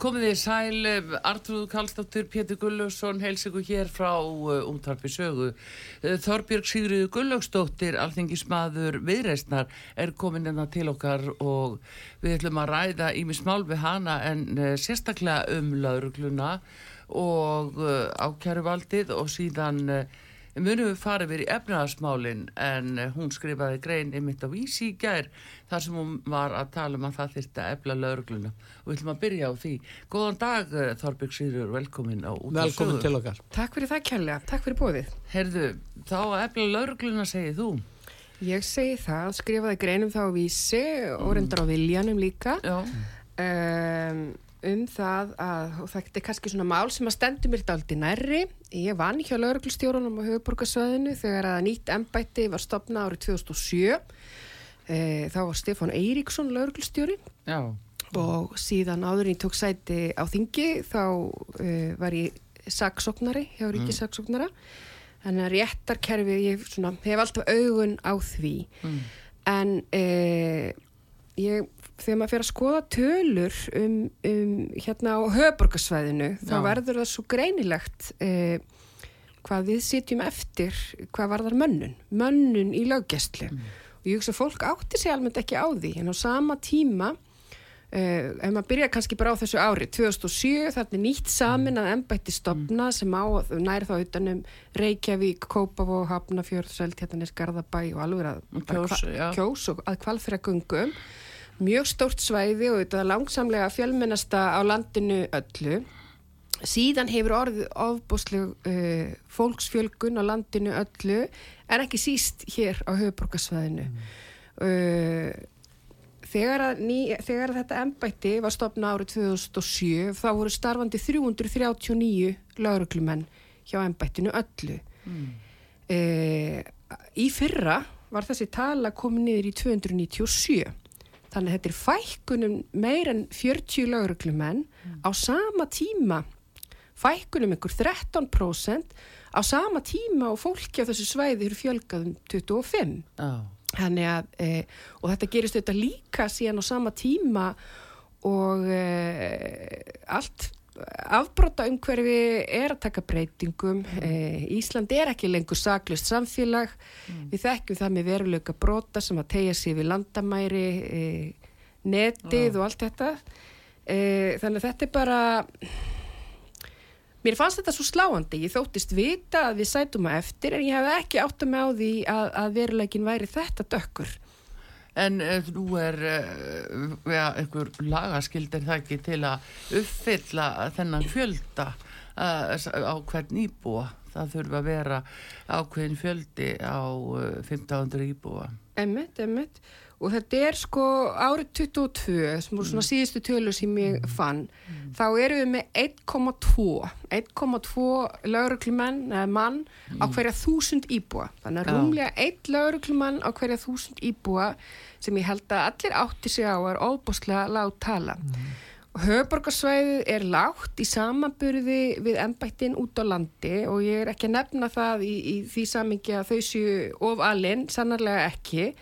Komið þið sæl, Artrúð Kallstóttur, Pétur Gullaugsson, heils ykkur hér frá uh, útvarpi sögu. Uh, Þorbjörg Sigriður Gullaugstóttir, alþingismadur viðreistnar, er komin enna hérna til okkar og við ætlum að ræða í mig smál við hana en uh, sérstaklega um laurugluna og uh, ákjæruvaldið og síðan uh, munum við farið verið í efnaðarsmálinn en uh, hún skrifaði grein ymitt á vísi í gær þar sem hún var að tala um að það þurfti að efla laurugluna og við ætlum að byrja á því. Góðan dag uh, Þorbjörg Sýrjur, velkomin á út Velkomin til okkar. Takk fyrir það kjærlega, takk fyrir bóðið. Herðu, þá að efla laurugluna segið þú. Ég segi það, skrifaði greinum þá á vísi og reyndar á viljanum líka Já, um, um það að, og þetta er kannski svona mál sem að stendur mér daldi nærri. Ég vann hjá lauruglustjórunum á höfuborgarsvæðinu þegar að nýtt embætti var stopnað árið 2007. E, þá var Stefán Eiríksson lauruglustjóri og síðan áður en ég tók sæti á þingi þá uh, var ég saksóknari hjá ríkisaksóknara þannig að réttarkerfi ég svona, hef alltaf augun á því mm. en uh, ég, þegar maður fer að skoða tölur um, um hérna á höfborgarsvæðinu þá verður það svo greinilegt uh, hvað við sitjum eftir hvað varðar mönnun mönnun í löggæslu. Og ég hugsa að fólk átti sig almennt ekki á því. En á sama tíma Uh, ef maður byrja kannski bara á þessu ári 2007, þarna er nýtt samin að embætti stopna sem á nær þá utanum Reykjavík, Kópavó Hafnafjörð, Seltjarnanes, Garðabæ og alveg að Og bara Kjós, kjós og að kvalfyrir gungum mjög stórt svæði og þetta langsamlega fjölmennasta á landinu öllu. Síðan hefur orðið ofbúsleg uh, fólksfjölgun á landinu öllu en ekki síst hér á höfuborgarsvæðinu uh, þegar, að ný, þegar að þetta embætti var stopna árið 2007 þá voru starfandi 339 lauruglumenn hjá embættinu öllu. Mm. e, í fyrra var þessi tala komið niður í 297 þannig að þetta er fækkunum meir en 40 lauruglumenn á sama tíma fækkunum ykkur 13% á sama tíma og fólki á þessu svæði eru fjölgað um 25 já, Þannig að, e, og þetta gerist þetta líka síðan á sama tíma og e, allt afbróta umhverfi er að taka breytingum. E, Ísland er ekki lengur saklust samfélag. Við þekkjum það með veruleika brota sem að tegja sig við landamæri, e, netið og allt þetta. E, þannig að þetta er bara... Mér fannst þetta svo sláandi, ég þóttist vita að við sætum að eftir en ég hef ekki átt að með á því að, að veruleikin væri þetta dökkur. En nú er uh, ja, einhver lagaskild er það ekki til að uppfylla þennan fjölda uh, á hvern íbúa. Það þurfa að vera ákveðin fjöldi á uh, 1500 íbúa. Emmitt, emmitt. Og þetta er sko árið 22, sem voru svona síðustu tölur sem ég fann, þá erum við með 1,2, 1,2 lauruglumenn, eða mann á hverja þúsund íbúa. Þannig að rúmlega 1 lauruglumann á hverja þúsund íbúa sem ég held að allir átti sig á er óbúslega lág tala. Og Höfborgarsvæðið er lágt í samanburði við embættin út á landi og ég er ekki að nefna það í, í því samingi að þau séu of alinn, sannarlega ekki.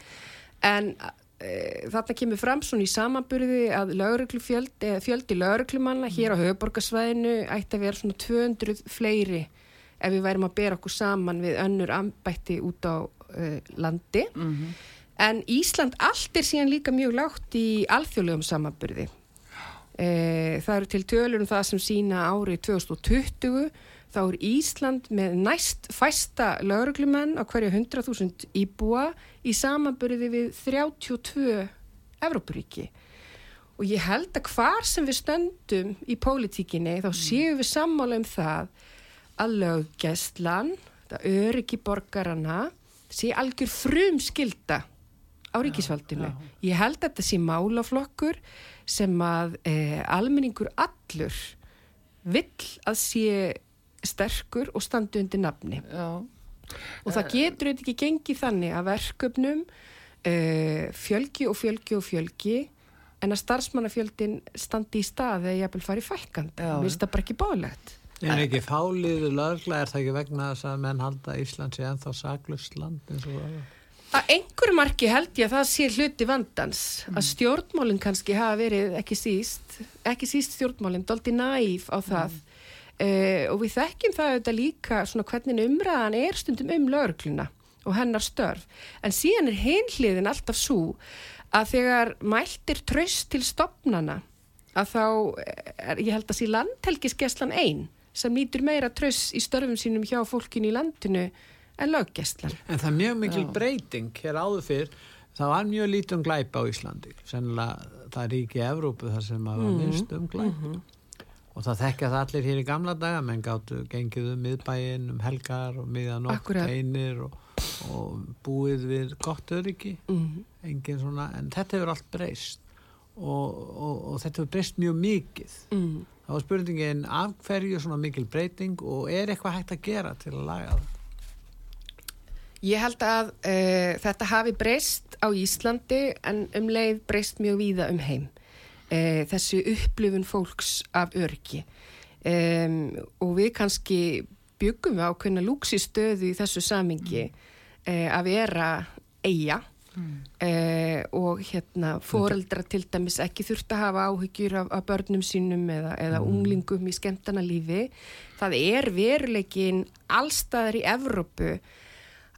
En e, þarna kemur fram svona í samanburði að fjöldi, fjöldi lauruglumanna hér á höfuborgarsvæðinu ætti að vera svona 200 fleiri ef við værim að bera okkur saman við önnur ambætti út á e, landi. Mm En Ísland allt er síðan líka mjög lágt í alþjóðlegum samanburði. E, það eru til tölur um það sem sína árið 2020 þá er Ísland með næst fæsta lauruglumenn á hverju 100.000 íbúa í samanburði við 32 Evrópuríki. Og ég held að hvar sem við stöndum í pólitíkinni þá séum við sammála um það að löggæslan, að öryggi borgarana sé algjör frum skilda á ríkisvaldinu. Ég held að þetta sé málaflokkur sem að eh, almenningur allur vill að sé sterkur og standi undir nafni. Já. Og það getur þetta ekki gengið þannig að verkefnum uh, fjölgi og fjölgi og fjölgi en að starfsmannafjöldin standi í stað eða jafnvel fari fækkandi. Já. Mér finnst það bara ekki bóðlegt. En ekki fáliðu lögla er það ekki vegna þess að menn halda Ísland sé ennþá saklust land eins og það. Að einhverju marki held ég að það sé hluti vandans að stjórnmálinn kannski hafa verið ekki síst, ekki síst stjórnmálinn, doldi næf á það uh, og við þekkjum það auðvitað líka svona hvernig umræðan er stundum um lögregluna og hennar störf en síðan er heimliðin alltaf svo að þegar mæltir tröst til stopnana að þá, er, ég held að sé landhelgisgeslan einn sem nýtur meira tröst í störfum sínum hjá fólkinu í landinu en löggeslan. En það er mjög mikil Já. breyting hér áður fyrr. Það var mjög lítið um glæpa á Íslandi. Sennilega það er ríki Evrópu þar sem að var Mhm, minnst um glæpa. Og það þekkja það allir hér í gamla daga, menn gáttu gengið um miðbæinn, um helgar og miðanótt einir og, og búið við gott öryggi. Mm. Engin svona, en þetta hefur allt breyst og, og, og þetta hefur breyst mjög mikið. Mm. Það var spurningin af hverju svona mikil breyting og er eitthvað hægt að gera til að laga það? Ég held að uh, þetta hafi breyst á Íslandi en um leið breyst mjög víða um heim. Uh, þessu upplifun fólks af örgi. Um, og við kannski byggum við ákveðna lúksistöðu í þessu samingi uh, að vera eiga uh, og hérna foreldra til dæmis ekki þurft að hafa áhyggjur af, af börnum sínum eða, eða unglingum í skemmtana lífi. Það er veruleikin allstaðar í Evrópu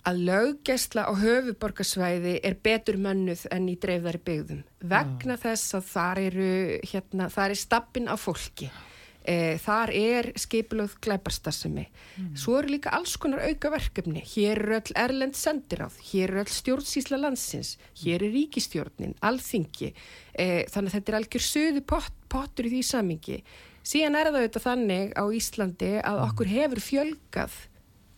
að löggæsla á höfuborgarsvæði er betur mönnuð enn í dreifðari byggðum. Vegna þess að þar eru hérna, þar er stappin af fólki. E, þar er skipilöð glæparstasemi svo eru líka alls konar auka verkefni hér eru öll erlend sendiráð hér eru öll stjórnsýsla landsins hér er ríkistjórnin, alþingi. E, þannig að þetta er algjör söðu pot, pottur í því samingi síðan er það auðvitað þannig á Íslandi að okkur hefur fjölgað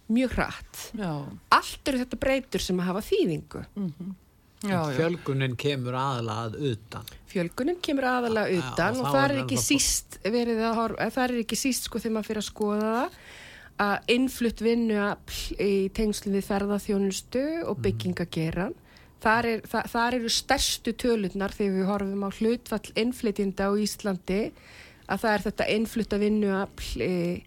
mjög hratt Já. allt eru þetta breytur sem að hafa þýðingu. Já, já. Fjölgunin kemur aðalega að utan. Fjölgunin kemur aðalega Já, utan og það er ekki síst verið að horfa, það er ekki síst sko þegar maður fyrir að skoða það að innflutt vinnuafl í tengslum við ferðaþjónustu og Mhm. byggingageran. Þar, er, það, þar eru stærstu tölurnar þegar við horfum á hlutfall innflytjenda á Íslandi að það er þetta innflutta vinnuafl e,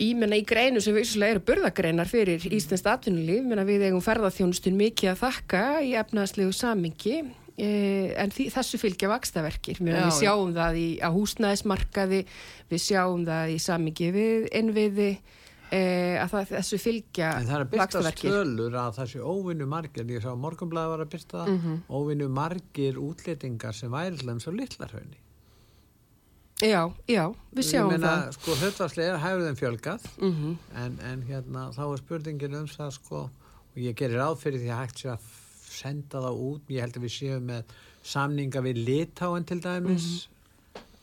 í, menna, í greinu sem vissulega eru burðagreinar fyrir Íslands atvinnulíf, menna við eigum ferðarþjónustun mikið að þakka í efnaðslegu samingi eh, en því, þessu fylgja vakstaverkir, við sjáum það í, á húsnæðismarkaði, við sjáum það í samingi við innviði eh, að það, þessu fylgja En það er að byrtast vaxtarverkir. tölur að þessi óvinnu margir, ég sá morgunblæði var að byrta það, Mhm. óvinnu margir útlétingar sem væri hlem svo litlarhaunni. Já, já, við sjáum meina, það. sko, hlutvarslega hefur þeim fjölgað, Mm en, en hérna, þá er spurningin um það, sko, og ég gerir ráð fyrir því að hægt sé að senda það út, ég held að við séum með samninga við Litáen til dæmis,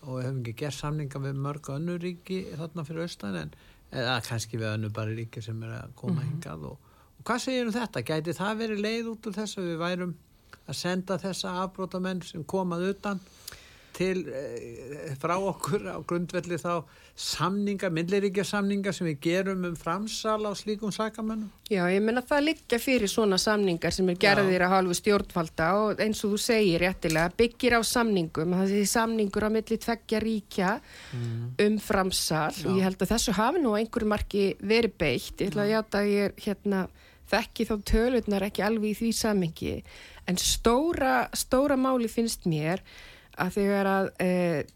og við höfum ekki gert samninga við mörg önnur ríki þarna fyrir austan, en eða kannski við önnur bara ríki sem er að koma hingað og, og hvað segir um þetta? Gæti það verið leið út úr þess að við værum að senda þessa afbrótamenn sem komað utan til e, frá okkur á grundvelli þá samninga, milliríkja samninga sem við gerum um framsal á slíkum sakamönnum? Já, ég menna það liggja fyrir svona samningar sem er gerðir að hálfu stjórnvalda og eins og þú segir réttilega byggir á samningum, það sé samningur á milli tveggja ríkja um framsal. Og ég held að þessu hafi nú einhverju marki verið beitt. Ég ætla að játa að ég er hérna þekki þá tölurnar ekki alveg í því samingi en stóra, stóra máli finnst mér að þegar að e,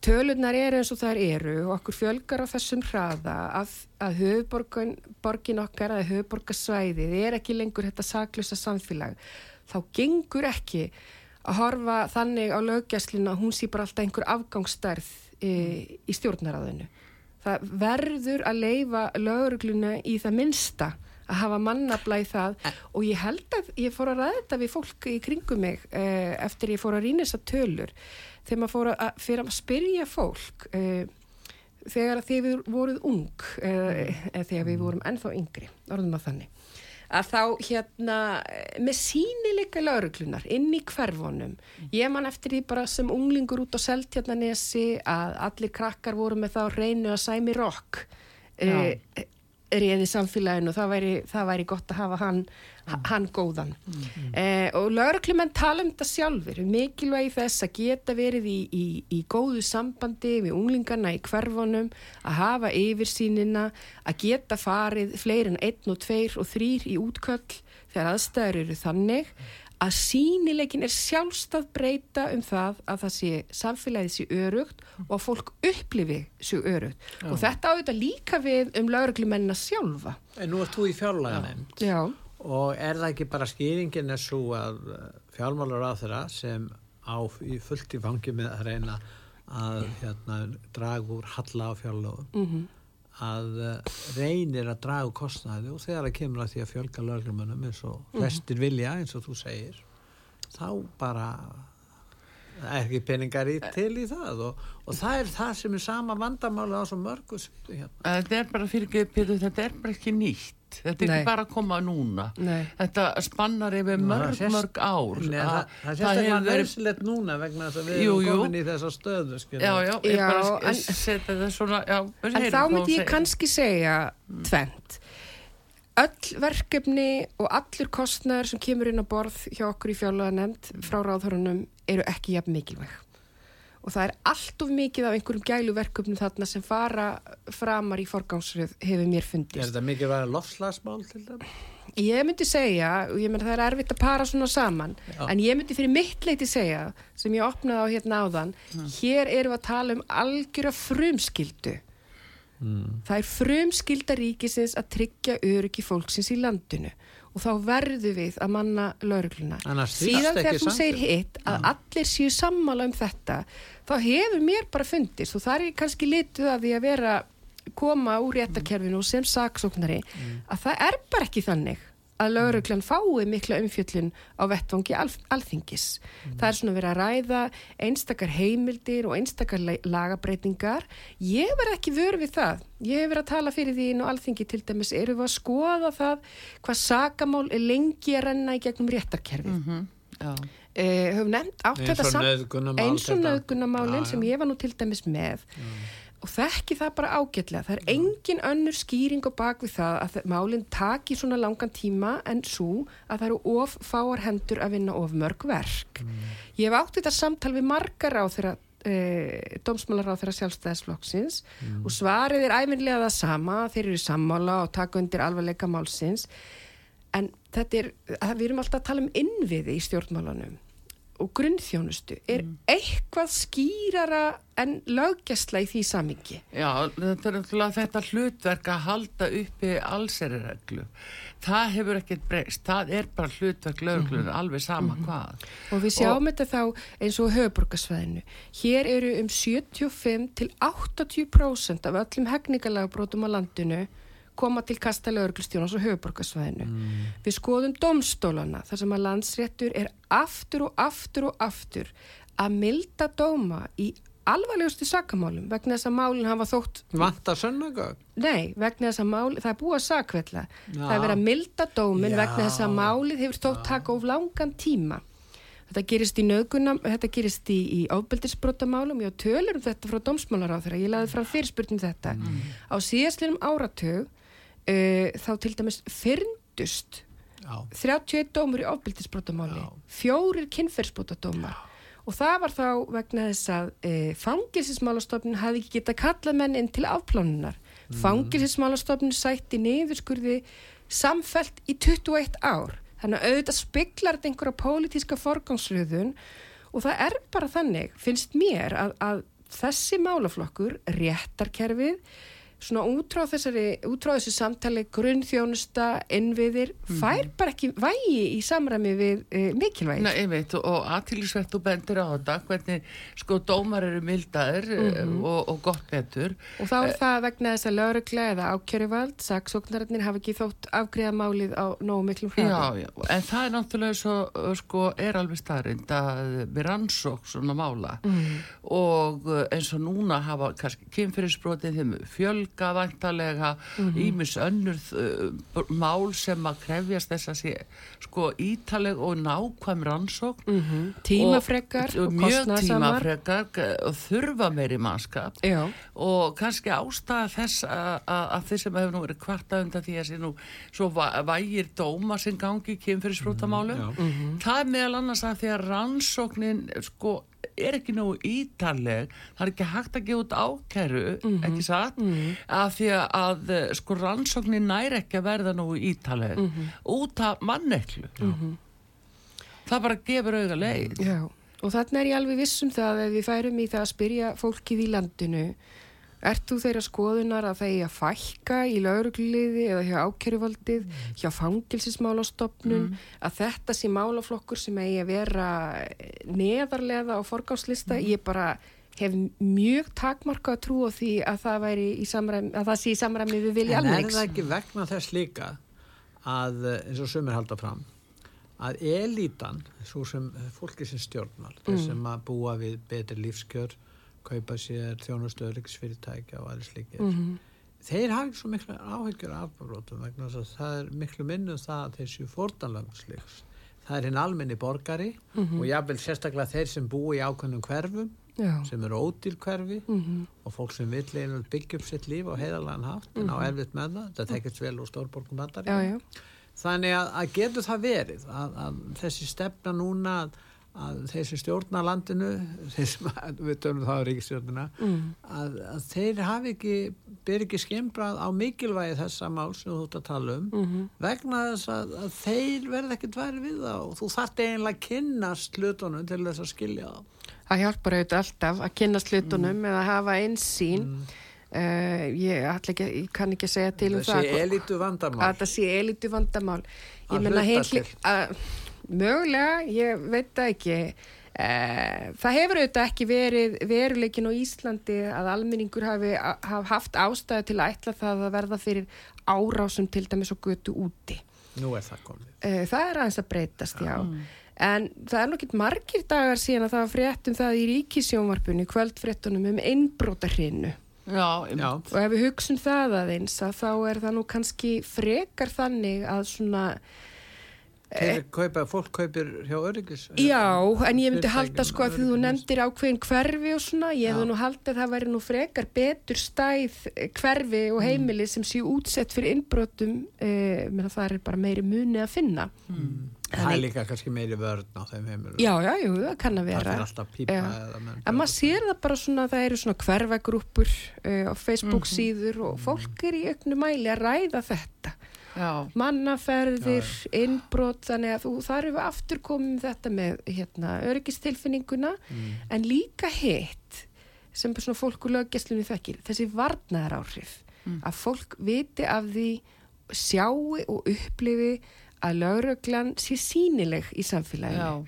tölurnar eru eins og þær eru og okkur fjölgar á þessum hraða að, að höfuborgin borgin okkar, að höfuborgarsvæðið er ekki lengur þetta saklusa samfélag þá gengur ekki að horfa þannig á löggjæslinu að hún sé bara alltaf einhver afgangsstærð e, í stjórnaráðinu. Það verður að leifa lögurgluna í það minnsta að hafa mannabla í það. Og ég held að ég fór að ræða þetta við fólk í kringum mig eh, eftir ég fór að rýna þessar tölur. Þegar maður fór að, að spyrja fólk eh, þegar þið voruð ung eða, eða þegar við vorum ennþá yngri, orðum að þannig að þá hérna með sínileika lauruglunar inn í hverfonum ég man eftir því bara sem unglingur út á Seltjarnanesi að allir krakkar voru með þá reynu að sæmi rock e, reyði samfélaginu það væri, það væri gott að hafa hann, mm. hann góðan mm. eh, og lauruglumenn tala um þetta sjálfur mikilvægi þess að geta verið í, í, í góðu sambandi við unglingarna í hverfonum að hafa yfirsýnina að geta farið fleirin einn og tveir og þrýr í útköll þegar aðstæður eru þannig að sínileikin er sjálfstað breyta um það að það sé samfélagið sé örugt og að fólk upplifi sé örugt. Já. og þetta auðvitað líka við um lauruglumennina sjálfa. En nú ert þú í fjárlega nefnd og er það ekki bara skýringin er svo að uh, fjármálur á þeirra sem á fullt í fangi með að reyna að hérna, draga úr halla á fjárlögum? Mm -hmm að eh, reynir að dragu kostnæði og þegar það kemur að því að fjölga löglumunum eins og mhm. flestir vilja eins og þú segir þá bara er ekki peningar í til í það og, og það er það sem er sama vandamála á svo mörgu sviðu hérna. Þetta er bara fyrir þetta er bara ekki nýtt þetta er Nei. ekki bara að koma núna Nei. þetta spannar yfir mörg sést, mörg ár Nei, það, það, það sést ekki að verðsilegt núna vegna þess að við jú, erum komin jú. í þessa stöðu skilur. já, já, já, bara en, setja það svona já, en þá myndi ég kannski segja mm. tvent öll verkefni og allur kostnæður sem kemur inn á borð hjá okkur í fjálaða nefnd frá ráðhörunum eru ekki jafn mikilvæg og það er allt of mikið af einhverjum gæluverkefnum þarna sem fara framar í forgámsröð hefur mér fundist. Er þetta mikið verið lofslagsmál til það? Ég myndi segja, og ég myndi það er erfitt að para svona saman, Já. en ég myndi fyrir mitt leiti segja, sem ég opnaði á hérna áðan, mm. hér eru að tala um algjöra frumskildu. Mm. Það er frumskilda ríkisins að tryggja öryggi fólksins í landinu og þá verðu við að manna laurugluna. Síðan þegar þú segir hitt að ja. allir séu sammála um þetta, þá hefur mér bara fundist og það er kannski litið að því að vera koma úr réttakerfinu sem saksóknari mm. að það er bara ekki þannig að lauruglan fái mikla umfjöllun á vettvangi al alþingis. Mm. Það er svona verið að ræða einstakar heimildir og einstakar lagabreitingar. Ég verð ekki vörð við það. Ég hef verið að tala fyrir því inn á alþingi til dæmis. Eru við að skoða það hvað sagamál er lengi að renna í gegnum réttarkerfið? Mm -hmm. eh, höfum nefnt átt þetta eins og nöðgunamálinn sem ég var nú til dæmis með. Mm og þekki það bara ágætlega. Það er engin önnur skýring á bakvið það að málinn taki svona langan tíma en svo að það eru of fáar hendur að vinna of mörg verk. Mm. ég hef átt þetta samtal við margar á þeirra eh, dómsmálar á þeirra sjálfstæðisflokksins mm. og svarið er æfinlega það sama þeir eru sammála og taka undir alvarleika málsins. En þetta er, við erum alltaf að tala um innviði í stjórnmálanum og grunnþjónustu er mm. eitthvað skýrara en löggjastla í því samingi? Já, þetta er hlutverk að halda uppi allserireglu. Það hefur ekkert breyst. Það er bara hlutverk löglunar, mm. alveg sama mm. hvað. Og við sjáum og, þetta þá eins og höfuborgarsvæðinu. Hér eru um 75 til 80% af öllum hegningalagabrótum á landinu koma til kasta lauruglustjónans og höfuborgarsvæðinu. Mm. Við skoðum domstólana þar sem að landsréttur er aftur og aftur og aftur að milda dóma í alvarlegustu sakamálum vegna þess að málinn hafa þótt... Vanta sönnagögg? Nei, vegna þess að málinn, það er búið að sakvella. Ja. Það er verið að milda dómin ja. vegna þess að málinn hefur þótt taka of langan tíma. Þetta gerist í nögunam, þetta gerist í, í ábyldisbrotamálum, ég tölur um þetta frá dómsmálar á þeirra, ég laði fram fyrirspurnum þetta. Mm. Á síðastlinum áratög uh, þá til dæmis fyrndust Já. 31 dómur í ofbildisbrotamáli fjórir kynferðsbótadómar og það var þá vegna þess að e, uh, fangilsismálastofnun hafi ekki geta kallað menn inn til afplánunar. Mm. fangilsismálastofnun sætti niðurskurði samfelt í 21 ár. Þannig að auðvitað spiklar þetta einhverja pólitíska forgangsröðun og það er bara þannig, finnst mér að, að þessi málaflokkur, réttarkerfið svona útrá þessari, útrá þessu samtali grunnþjónusta, innviðir fær bara ekki vægi í samræmi við uh, mikilvægi. Nei, einmitt, og, og aðtýrlisvert og bendur á þetta, hvernig sko dómar eru mildaðir mm og, og gott betur. Og þá er það vegna þess að laurugla eða ákjöruvald, saksóknararnir hafa ekki þótt afgriða málið á nógu miklum hraða. Já, já, en það er náttúrulega svo, sko, er alveg starrind að við rannsók svona mála og uh, eins og núna hafa kannski kynfyrirsbrotið þeim fjölga vantarlega, ímis önnur uh, mál sem að krefjast þess að sé, sko, ítaleg og nákvæm rannsók Tímafrekar og, og mjög tímafrekar og þurfa meiri mannskap. Já, og kannski ástæða þess að, þeir sem hefur nú verið kvarta undan því að sé nú svo vægir dóma sem gangi í kynfyrirsbrótamálu já. það er meðal annars að því að rannsóknin sko er ekki nú ítaleg það er ekki hægt að gefa út ákæru ekki satt? að því að, að sko rannsóknin næri ekki að verða nú ítaleg út af manneklu. Það bara gefur auga leið. Já. Og þarna er ég alveg viss um það að við færum í það að spyrja fólkið í landinu Ert þú þeirra skoðunar að það eigi að fækka í laurugluliði eða hjá ákjöruvaldið, hjá fangilsismálastofnun, að þetta sé málaflokkur sem eigi að vera neðarlega á forgámslista? Ég bara hef mjög takmarka að trúa því að það, samræmi, að það sé í samræmi við vilja En er almennings. það ekki vegna þess líka að, eh, eins og sumir halda fram, að elítan, svo sem fólki sem stjórnar, þeir sem að búa við betri lífskjör, kaupa sér þjónustu öryggisfyrirtækja og aðeins líkir, þeir hafa svo miklu áhyggjur af afbrotum vegna þess að það er miklu minnum það að þeir séu fórtanlöfnsleiks. Það er hinn almenni borgari og jáfnvel sérstaklega þeir sem búa í ákveðnum hverfum Já. sem eru ódýr hverfi og fólk sem vill einhvern byggja upp sitt líf á heiðarlegan hátt en á erfitt með það, þetta tekist vel úr stórborgum bandar þannig að, að getur það verið að, að þessi stefna núna að, að þeir sem stjórna landinu þeir sem, við tölum þá ríkistjórnina Mm. að, að þeir hafi ekki ber ekki skembrað á mikilvægi þessa mál sem þú ert að tala um Mhm. vegna þess að, að þeir verða ekkert væri við það og þú þarft eiginlega að kynnast hlutunum til þess að skilja það Það hjálpar auðvitað alltaf að kynast hlutunum Mm. eða hafa einsýn. Uh, ég, ætla ekki, ég kann ekki að segja til um það. þessi elitu vandamál að það sé elitu vandamál ég Að menna til. að, mögulega, ég veit það ekki. Eh, það hefur auðvitað ekki verið veruleikin á Íslandi að almenningur hafi, hafi haft ástæðu til að ætla það að verða fyrir árásum til dæmis og götu úti. Nú er það komið. Eh, það er aðeins að breytast, já. En það er nokkið margir dagar síðan að það var frétt um það í ríkisjónvarpunni kvöldfréttunum um innbrótarhrinu já, já, Og ef við hugsun það aðeins að þá er það nú kannski frekar þannig að svona, kaupa, fólk kaupir hjá öryggis já, en ég myndi halda sko að þú nefndir ákveðin hverfi og svona, ég hefði nú haldið að það væri nú frekar betur stæð eh, hverfi og heimili sem séu útsett fyrir innbrotum, eh, menn það er bara meiri muni að finna. það er líka kannski meiri vörn á þeim heimilum. Já, já, jú, það kann að það vera. er alltaf pípa En maður sér það bara svona að það eru svona hverfagrúpur uh, á Facebook síður og fólk er í auknu mæli að ræða þetta. Mannaferðir, innbrot þannig að þú þar eru við aftur komið þetta með hérna, öryggistilfinninguna. En líka hitt sem fólk úr löggesslunni þekkir þessi varnaðar áhrif að fólk viti af því sjáu og upplifi að lögreglan sé sínileg í samfélaginu.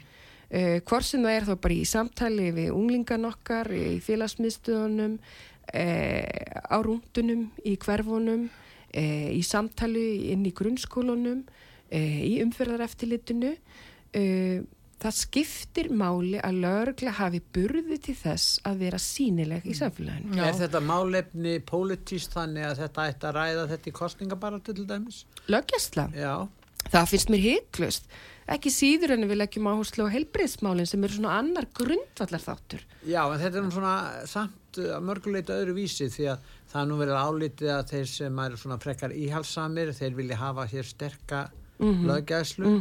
Uh, hvort sem það er þá bara í samtali við unglingan okkar, í félagsmiðstöðunum uh, á rúndunum, í hverfunum uh, í samtali inn í grunnskólunum uh, í umferðareftilitinu uh, það skiptir máli að lögregla hafi burði til þess að vera sínileg í samfélaginu. Já. er þetta málefni pólitíst þannig að þetta ætti að ræða þetta í kostningabaratu til dæmis? Löggjastla, já, það finnst mér hitlust ekki síður en við leggjum áherslu á heilbreyðsmálin sem eru svona annar grundvallar þáttur já, en þetta er nú svona samt uh, að mörguleita öðru vísi því að það er nú verið álítið að þeir sem er svona frekar íhalsamir þeir vilja hafa hér sterka Mhm. löggæslu.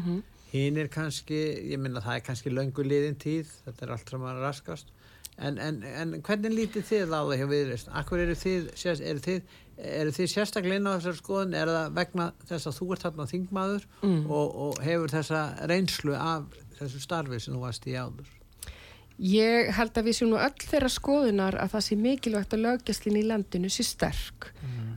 Hinn er kannski, ég minna það er kannski löngu liðin tíð, þetta er allt sem að raskast. En, en, en hvernig lítið þið á það hjá viðreist? Akkur eru þið, sérst- eru þið eru þið sérstaklega inn á þessar skoðun? Er það vegna þess að þú ert þarna þingmaður og, og hefur þessa reynslu af þessu starfi sem þú varst í áður Ég held að við séum nú öll þeirra skoðunar að það sé mikilvægt að löggjastlinn í landinu sé sterk.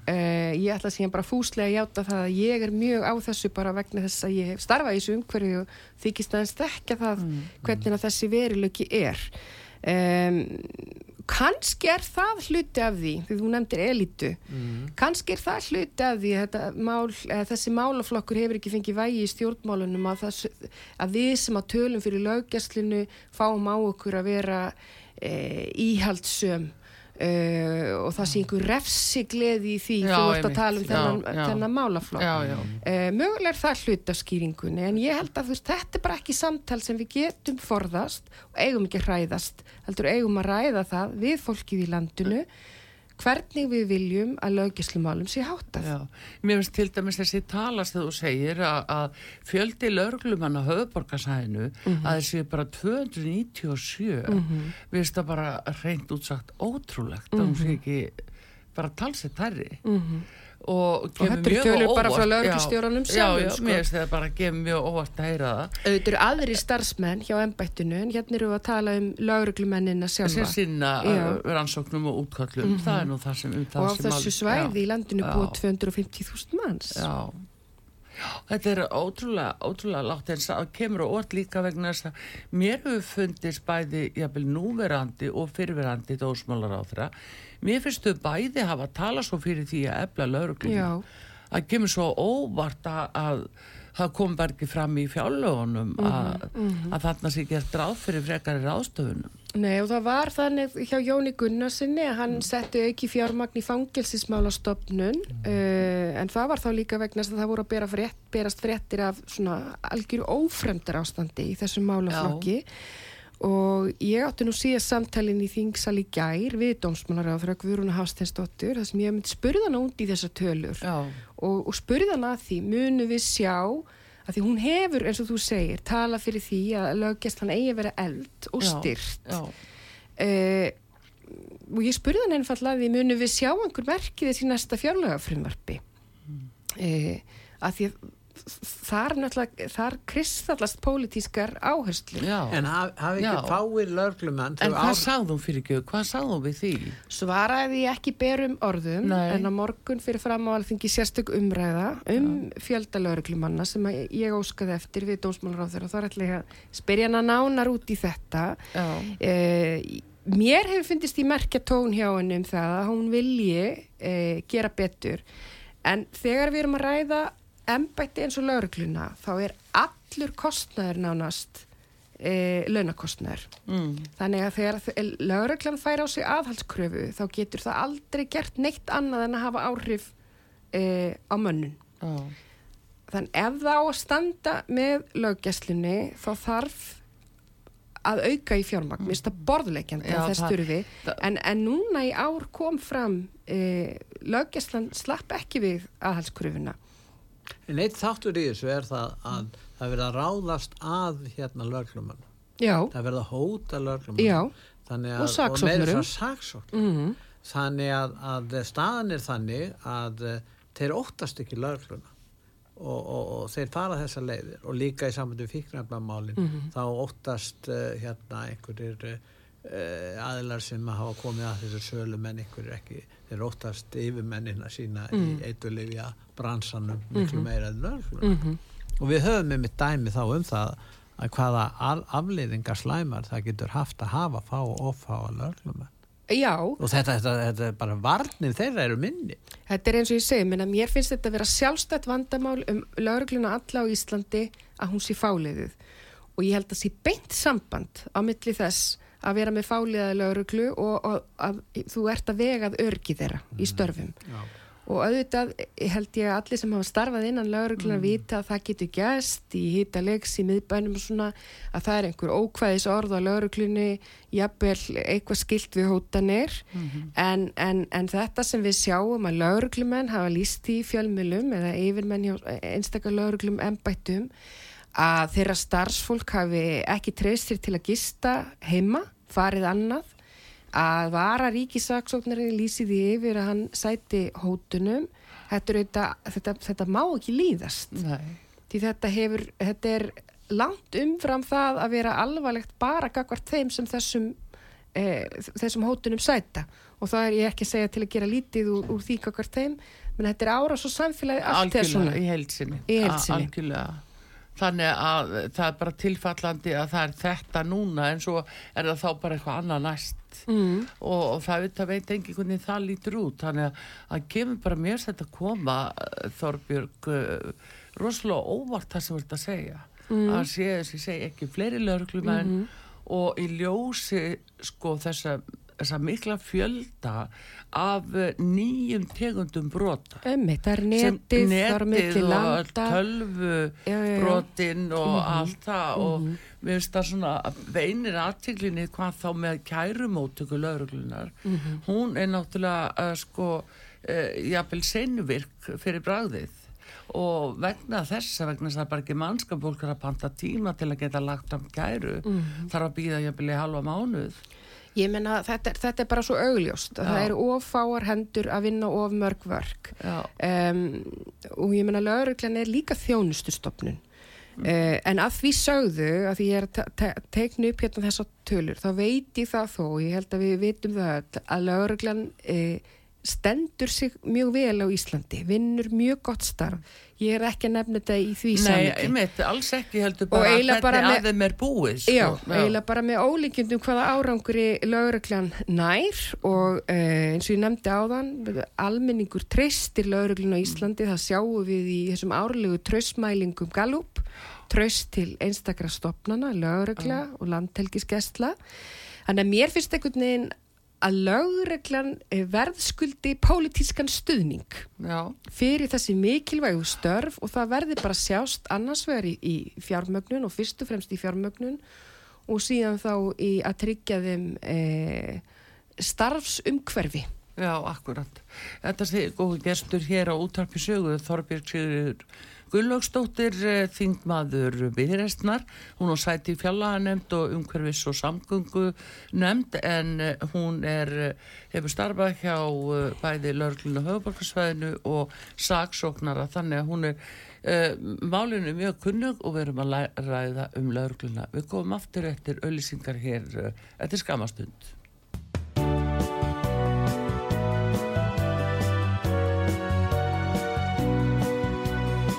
Uh, ég ætla að síðan bara fúslega að játa það að ég er mjög á þessu bara vegna þess að ég hef starfað í þessu umhverju og þykist aðeins þekka það hvernig að þessi verilöki er. Um, kannski er það hluti af því, því þú nefndir elitu, kannski er það hluti af því mál, þessi málaflokkur hefur ekki fengið vægi í stjórnmálunum að, það, að við sem að tölum fyrir löggjastlinu fáum á okkur að vera e, íhaldsöm Uh, og það sé einhver refsigleði í því Já, þú ert að tala um þennan, þennan málaflokk. Uh, mögulega er það hlut af skýringunni en ég held að veist, þetta er bara ekki samtal sem við getum forðast og eigum ekki að hræðast heldur eigum að ræða það við fólkið í landinu hvernig við viljum að löggislumálum sé háttað. Já, mér finnst til dæmis þessi talast þegar þú segir að, fjöldi löglumann á höfuborgarsæðinu Mhm. að þessi bara 297 við finnst það bara reynd útsagt ótrúlegt að hún Mhm. sé ekki bara talsett hærri og kemur þetta eru mjög tölur á bara frá óvart. lögreglustjóranum Já, Já, sko. mér finnst það bara kemur mjög óvart að heyra það auðvitað eru aðri starfsmenn hjá embættinu en hérna eru við að tala um lögreglumennina sem sjálfa sinna Já. rannsóknum og útkallum það er nú það sem um það og á sem þessu svæði Já. í landinu búið 250.000 manns Já. Já, þetta er ótrúlega, ótrúlega látt en það kemur á orð líka vegna þess að mér hefur fundist bæði jafnvel núverandi og fyrverandi dósmálar á þeirra. Mér finnst þau bæði hafa talað svo fyrir því að efla laurugluna. Já. Það kemur svo óvart að, að það kom ekki fram í fjárlögunum að, að þarna sé gert ráð fyrir frekari ráðstöfunum. Nei og það var þannig hjá Jóni Gunnarsinni að hann setti auki fjármagn í fangelsismálastofnun uh, en það var þá líka vegna að það voru að bera frétt, berast fréttir af svona algjöru ófremdar ástandi í þessum málaflokki og ég átti nú síðast samtalin í Þingsal í gær við dómsmálar á þeirra Guðrúna Hafsteinsdóttur þar sem ég hef myndi spurða hana út í þessar tölur. Og, og spurði hana að því munu við sjá að því hún hefur eins og þú segir tala fyrir því að löggæslan eigi að vera eld og styrt uh, og ég spurði hann einfallega að því munu við sjá einhver merkið þessi næsta fjárlögafrumvarpi uh, að því að þar náttúrulega þar kristallast pólitískar áherslur já. En haf- hafi ekki Já. fáir löglumenn En hvað sagðum fyrir ekki? Hvað sagðum við því? svaraði ég ekki berum orðum Nei. en á morgun fyrir fram á alþingi sérstök umræða um fjöldalögreglumanna sem að ég óskaði eftir við dómsmálaráður og þá er ég að spyrja hana nánar út í þetta Já, Eh, mér hefur fundist í merkja tón hjá henni um það að hún vilji eh, gera betur en þegar við erum að ræða embætti eins og laurugluna þá er allur kostnæður nánast eh, launakostnæður mm, þannig að þegar lauruglan fær á sig aðhalskröfu þá getur það aldrei gert neitt annað en að hafa áhrif eh, á mönnun. Já, Þannig ef það á að standa með löggjastlunni þá þarf að auka í fjármagn, mér finnst það borðleikjandi að það- þurfi, það- en, en núna í ár kom fram e, löggjastlan slapp ekki við aðhalskröfuna. En eitt þáttur í þessu er það að það verða ráðast að hérna löglumann. Já, Það verða hóta löglumann. já, Þannig Og að, saksóknurum. meira svo saksóknur. mm, Þannig að, að staðan er þannig að uh, þeir óttast ekki lögluna og, og, og þeir fara þessa leiðir og líka í sambandi við fíknefnamálin Mhm. þá óttast uh, hérna einhverjir uh, aðilar sem hafa komið að þessu sölum en einhverjir ekki þeir óttast yfirmennina sína í eitulifja bransanum miklu meira en lögluna mm, og við höfum með mitt dæmi þá um það að hvaða afleiðingar slæmar það getur haft að hafa fá og ofáa löglum já, og þetta, þetta, þetta er bara varnir þeirra eru minni. Þetta er eins og ég segi, menn að mér finnst þetta að vera sjálfstætt vandamál um lögregluna alla á Íslandi að hún sé fáliðið og ég held að sé beint samband á milli þess að vera með fáliðaði lögreglu og, og að þú ert að vegað örgi þeirra í störfum. Já. og auðvitað held ég að allir sem hafa starfað innan lögreglunar vita að það getur gæst í hýta leiks í miðbænum og svona að það er einhver ókvæðis orð á lögreglunni jafnvel eitthvað skilt við hótanir. En, en, en þetta sem við sjáum að lögreglumenn hafa líst í fjölmjölum eða yfirmenn hjá einstakar lögreglum embættum að þeirra starfsfólk hafi ekki treyst sér til að gista heima, farið annað að vara ríkisaksóknarinn lýsi því yfir að hann sæti hótunum þetta, auðvitað, þetta, þetta má ekki líðast nei, því þetta hefur þetta er langt umfram það að vera alvarlegt bara gagvart þeim sem þessum e, þessum hótunum sæta og það er ég ekki að segja til að gera lítið úr, úr því kakar þeim, menn þetta er árás og samfélagi allt er svona í heilsinni. Í heild sinni. Algjörlega. Þannig að það er bara tilfallandi að það er þetta núna en svo er það þá bara eitthvað annað næst mm. og, og það veit, veit engin hvernig það lítur út þannig að það kemur bara mér þetta að koma eh, Þorbjörg uh, rosalega óvart það sem verður að segja Mm. að sé þess að segja ekki fleiri lögreglumenn Mhm. og í ljósi sko þessa, þessa mikla fjölda af eh, nýjum tegundum brota Einmitt, það er netið, milli og landa tölvu Já, já, já. brotin og Mhm. allt það og mér finnst það svona veinir aðtiklinni hvað þá með kærumótöku lauruglunar Mhm. hún er náttúrulega uh, sko uh, jafnvel seinvirk fyrir bragðið og vegna þessa vegna þess að það bara ekki mannskapólkur að panta tíma til að geta lagt fram kæru Mhm. þarf að býða jafnvel í halva mánuð Ég menna þetta, þetta er bara svo augljóst að Já. það eru of fáar hendur að vinna of mörg vörk Já, um, og ég menna lauruglan er líka þjónustustofnun Mm. uh, en að því sögðu að því ég er að te- te- teikna upp hérna þessar tölur þá veit ég það þó, ég held að við vitum það að lauruglan uh, stendur sig mjög vel á Íslandi, vinnur mjög gott starf ég er ekki að nefna þetta í því nei, samhengi. einmitt, alls ekki heldur bara að þetta með- að þeim er búið sko. Já, eiginlega bara með ólíkjundum hvaða árangri lauruglan nær og uh, eins og ég nefndi áðan, almenningur treystir lauruglun á Íslandi, það sjáum við í þessum árlegu tröstmælingum Gallup, tröst til einstakra stopnana, laurugla og landhelgisgestla. Þannig að mér finnst einhvern veginn að lauruglan eh, verðskuldi pólitískan stuðning Já, fyrir þessi mikilvægu störf og það verði bara sjást annars vegar í, í fjármögnun og fyrst og fremst í fjármögnun og síðan þá í að tryggja þeim e, starfsumhverfi. Já, akkurat. Þetta sé góðu gestur hér á útarpi sögu Þorbjörg Sigurður Gullaugsdóttir eh, þingmaður viðrestnar. Hún á sæti í fjallaðanemnd og umhverfis og samgöngu nefnd en eh, hún er, eh, hefur starfað hjá bæði lörglun og höfuborgarsvæðinu og saksóknara þannig að hún er uh, málinu mjög kunnug og við erum að ræða um lörgluna. Við komum aftur eftir auðlýsingar hér uh, eftir skamastund.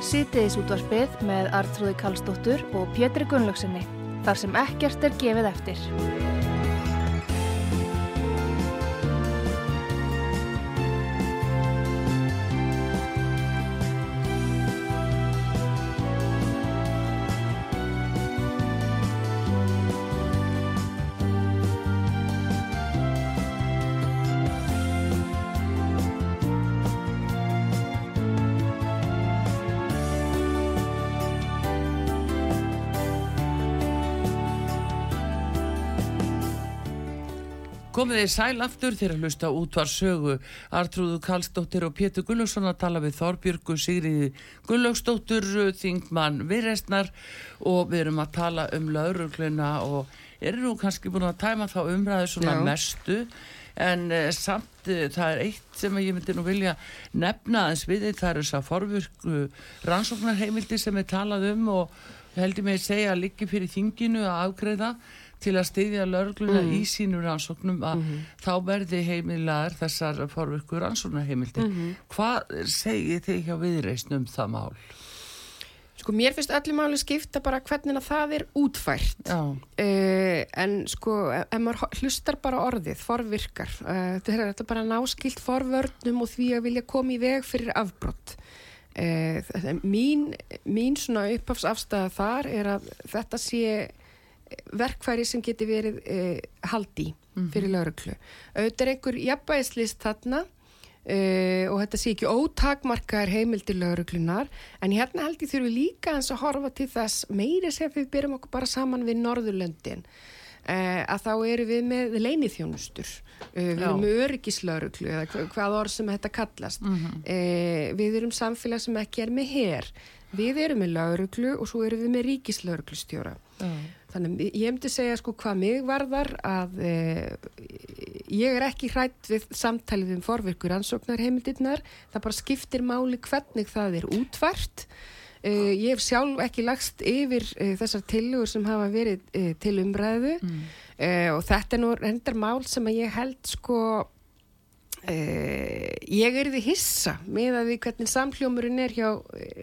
Sýtiðis útvarpið með Artrúði Kallstóttur og Pétri Gunnlaugsinni. Þar sem ekkert er gefið eftir. Komið þið sæl aftur þegar að hlusta útvar sögu Artrúðu Karlsdóttir og Pétur Gullaugsson að tala við Þorbjörgu Sigriði Gullaugsdóttur þingmann viðreistnar og við erum að tala um laurugluna og eru nú kannski búin að tæma þá umræðu svona Já. mestu. En uh, samt uh, það er eitt sem ég myndi nú vilja nefna aðeins við þið, það eru þess að forvirku rannsóknarheimildi sem er talað um og heldur mig að segja að liggi fyrir þinginu að afgreða til að styðja lörgluna í sínum rannsóknum að þá verði heimilaðar þessar forvirku rannsóknarheimildi. Hvað segir þið hjá viðreisn um það mál? Sko mér finnst öllu máli skipta bara hvernig að það er útfært. Uh, en sko, ef maður hlustar bara orðið, forvirkar, uh, þetta er bara náskilt forvörnum og því að vilja koma í veg fyrir afbrott. Uh, er mín, mín svona upphafsafstæða þar er að þetta sé verkfæri sem geti verið uh, haldi fyrir lauruglu. Auðvitað er einhver jafnbæðislist þarna Uh, og þetta sé ekki ótakmarkaðar heimildir lauruglunar en hérna held ég þurfi líka eins að horfa til þess meiri sem við byrjum okkur bara saman við Norðurlöndin uh, að þá eru við með leinithjónustur uh, við erum með öryggislauruglu eða hva- hvað orð sem þetta kallast. Uh, við erum samfélag sem ekki er með her. Við erum með lauruglu og svo erum við með ríkislauruglustjóra já, Þannig ég hefndi segja sko hvað mig varðar að e, ég er ekki hrætt við samtalið um forvirkur ansóknarheimildirnar. Það bara skiptir máli hvernig það er útvært. E, ég hef sjálf ekki lagst yfir e, þessar tilugur sem hafa verið e, til umræðu. uh, og þetta er nú reyndar mál sem að ég held sko Uh, ég er því hissa með að því hvernig samhljómurinn er hjá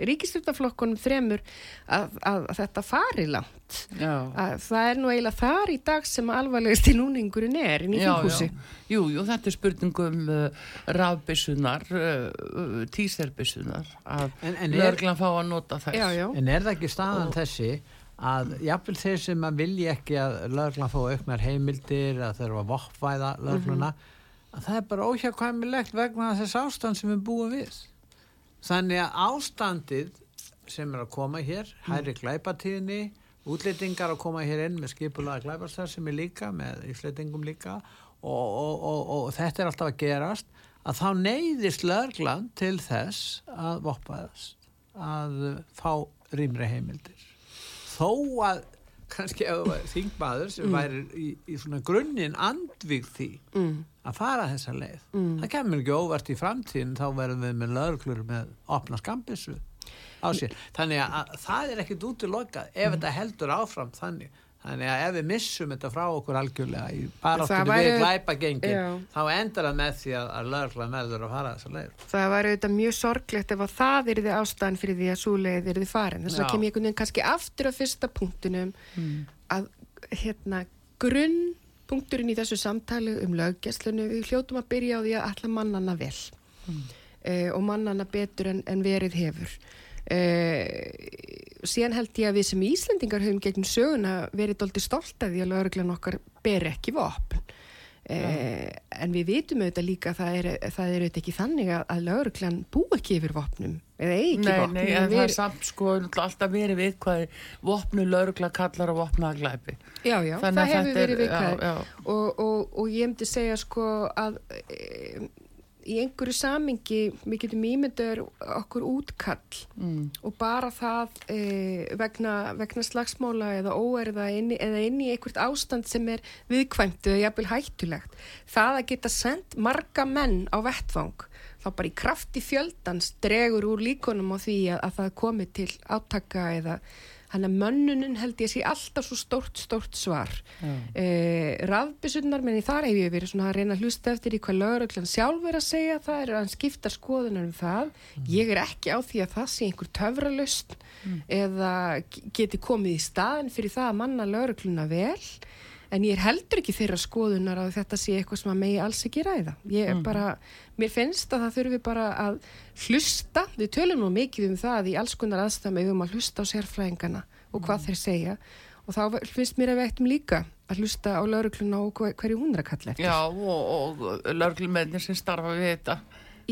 ríkistjórnaflokkunum þremur að, að, að þetta fari langt. Að það er nú eiginlega þar í dag sem alvarlegast í núningurinn er í þinghúsi Jú, jú, þetta er spurningum uh, rafbissunar uh, tíserbissunar að löglan fá að nota þess já, já. En er það ekki staðan og, þessi að jáfnvel þeir sem að vilja ekki að löglan fá auknar heimildir að þurfa að vokkvæða lögluna mm -hmm að það er bara óhjákvæmilegt vegna þess ástand sem við búum við þannig að ástandið sem er að koma hér hæri glæpatíðinni útlýtingar að koma hér inn með skipulaða glæparstar sem er líka með íslýtingum líka og, og, og, og þetta er alltaf að gerast að þá neyðist löglan til þess að voppaðast að fá rýmri heimildir þó að kannski þingmaður sem mm. væri í, í svona grunninn andvík því mm. Að fara þessa leið mm. það kemur ekki óvart í framtíðin þá verðum við með löglur með opna skambissu á sér þannig að það er ekkit út í loka ef mm. þetta heldur áfram þannig Þannig að ef við missum þetta frá okkur algjörlega í baráttunni við glæpa gengin já. þá endar það með því að, að lögla meður að fara þessa leið. Það var auðvitað mjög sorglegt ef að það er því ástæðan fyrir því að svo leið er því farin. Þess að kem ég kannski aftur á fyrsta punktunum mm. að hérna grunnpunkturinn í þessu samtali um löggjastlunu við hljótum að byrja á því að alla mannana vel mm. uh, og mannana betur en, en verið hefur. Uh, síðan held ég að við sem Íslandingar höfum gegn söguna verið doldi stolt að því að lauruglan okkar ber ekki vopn eh, en við vitum auðvitað líka það er, það er auðvitað ekki þannig að, að lauruglan bú ekki yfir vopnum eða ekki nei, vopnum Nei, en það er samt sko alltaf verið við hvað vopnu laurugla kallar að vopna glæpi Já, já, Þannig það hefur verið við hvað. og, og, og ég hefndi segja sko að e, í einhverju samingi við getum ímyndaður okkur útkall mm. og bara það e, vegna, vegna slagsmála eða óerða inni, eða inn í einhvert ástand sem er viðkvæmt eða jafnvel hættulegt það að geta sendt marga menn á vettfang þá bara í krafti fjöldans dregur úr líkonum á því að, að það komi til átaka eða Þannig að mönnunin held ég sé alltaf svo stórt, stórt svar. Eh, Rafbissunnar, menn í þar hef ég verið að reyna að hlusta eftir í hvað lauröglann sjálf er að segja. Það er að hann skipta skoðunar um það. Mm. Ég er ekki á því að það sé einhver töfralust mm. eða geti komið í staðin fyrir það að manna laurögluna vel en ég er heldur ekki þeirra skoðunar að þetta sé eitthvað sem að megi alls ekki ræða. Ég er mm. bara, mér finnst að það þurfi bara að hlusta. Við tölum nú mikið um það í alls konar aðstæmi við um að hlusta á sérfræðingana og hvað mm. þeir segja. Og þá finnst mér að við ættum líka að hlusta á laurugluna og hverju hún er að kalla eftir. Já, og, og lauruglumennir sem starfa við þetta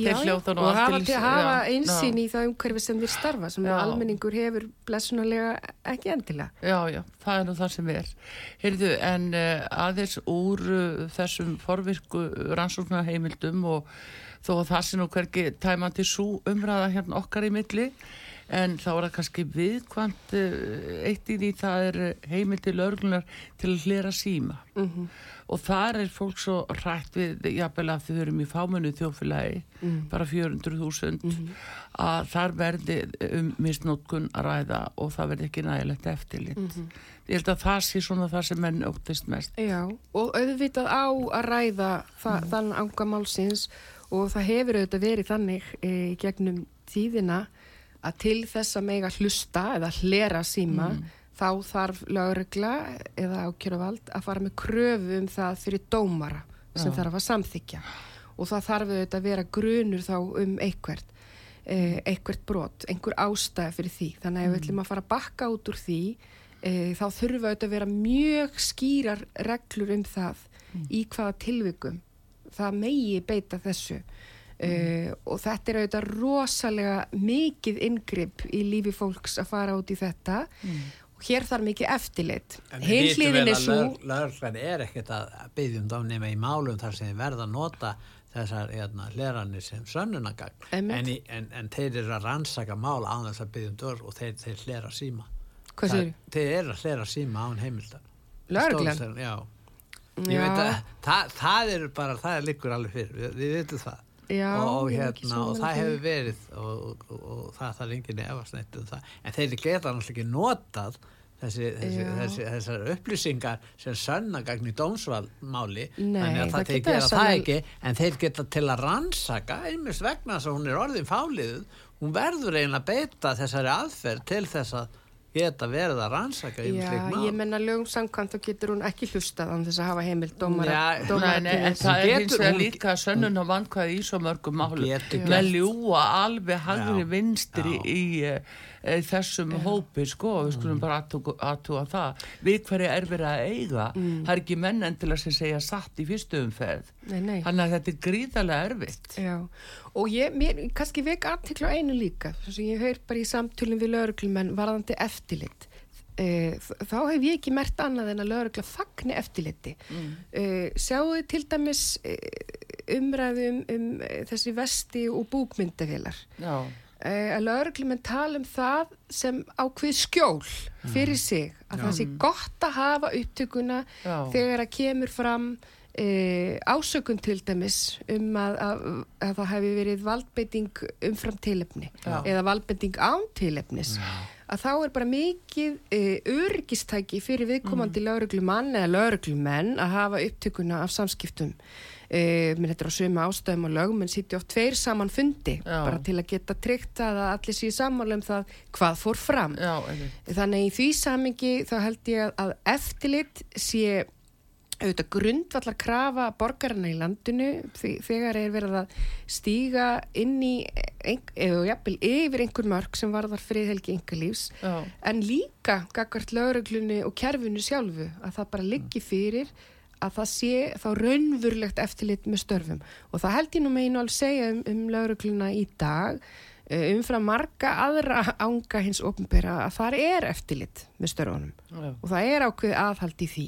Já, og hafa, til, hafa einsýn í það umhverfi sem þeir starfa sem já. almenningur hefur blessunarlega ekki endilega. Já, já, það er nú það sem er. Heyrðu, en uh, aðeins úr uh, þessum forvirku rannsóknar heimildum og þó að það sé nú hverki tæmandi svo umræða hérna okkar í milli en þá er það kannski viðkvæmt uh, eitt í því það er heimildi löglunar til að hlera síma. Mhm. Mm og þar er fólk svo rætt við jafnvel að þau erum í fámennu þjófélagi mm. bara 400.000 mm. að þar verði um misnótkun að ræða og það verði ekki nægilegt eftirlit mm -hmm. ég held að það sé svona það sem menn óttist mest Já, og auðvitað á að ræða það, mm. þann ánga málsins og það hefur auðvitað verið þannig e, gegnum tíðina að til þess að mega hlusta eða hlera síma mm þá þarf lögregla eða ákjöruvald að fara með kröfu um það fyrir dómara sem Já. þarf að samþykja og það þarf auðvitað að vera grunur þá um einhvert eh, einhvert brot, einhver ástæði fyrir því þannig að ef við mm. ætlum að fara að bakka út úr því eh, þá þurfa auðvitað að vera mjög skýrar reglur um það mm. í hvaða tilvikum það megi beita þessu mm. Uh, og þetta er auðvitað rosalega mikið ingripp í lífi fólks að fara út í þetta. Mm. Hér þarf mikið eftirlit. Heilíðin er svo Lörglann er ekkert að byggjum þá nema í málum þar sem þið verða að nota þessar hérna, hleranir sem sönnunagagn en, en, en þeir eru að rannsaka mál á þess að byggjum dörr og þeir, þeir hlera síma. Það, þeir eru að hlera síma án heimildar. Lörglann? Já, já. Að, það, það er bara, það er líkur alveg fyrir, við, við veitum það Já, og, hérna, og það hefur verið og, og, og það þarf enginn efast um það. En þeir geta náttúrulega ekki notað þessi, þessi, þessi, þessar upplýsingar sem sönna gagn í dómsvalmáli. Þannig að það það þeir gera það að- ekki en þeir geta til að rannsaka einmest vegna þess að hún er orðin fáliðuð. Hún verður eiginlega að beita þessari aðferð til þess að geta verið að rannsaka Já, ymsleik mál ég menna lögum samkvæmt þá getur hún ekki hlustað án þess að hafa heimild dómara. Já, dómara Nei, nei, en það er hins vegar líka sönnun og vankvæði í svo mörgum málu getur með ljúa alveg hagri Já. vinstri Já. í, í, í þessum hópi sko, við skulum bara aðtúa það við hverju er verið að eiga það er ekki menn endilega sem segja satt í fyrstu umferð Nei, nei. þannig að þetta er gríðarlega erfitt Já, og ég, mér, kannski vek aðtikla einu líka, þess að ég heyr bara í samtölum við lauruglumenn varðandi eftirlit. E, þá hef ég ekki mert annað en að laurugla fagni eftirliti. Mm. E, sjáu til dæmis umræðum um e, þessi vesti og búkmyndavélar. Já, að lauruglumenn tala um það sem ákveð skjól fyrir sig. Að það sé gott að hafa upptökuna Já. þegar að kemur fram e, ásökun til dæmis um að, að, að það hefði verið valdbeiting umfram tilefni Já. eða valdbeiting án tilefnis að þá er bara mikið e, öryggistæki fyrir viðkomandi mm. lauruglumann eða lauruglumenn að hafa upptökuna af samskiptum e, minn þetta er á sömu ástöðum og lög menn sýtti oft tveir saman fundi Já. bara til að geta tryggt að allir séu sammála um það hvað fór fram já. Þannig í því samingi þá held ég að eftirlit sé auðvitað grundvallar krafa borgarna í landinu þegar er verið að stíga inn í eða jafnvel yfir einhver mörg sem varðar friðhelgi engalífs Já. en líka gagvart lauruglunni og kerfinu sjálfu að það bara liggi fyrir að það sé þá raunvurlegt eftirlit með störfum og það held ég nú meginu alveg segja um, um laurugluna í dag eh, umfram marga aðra ánga hins opnbera að það er eftirlit með störfunum Já. og það er ákveð aðhald í því.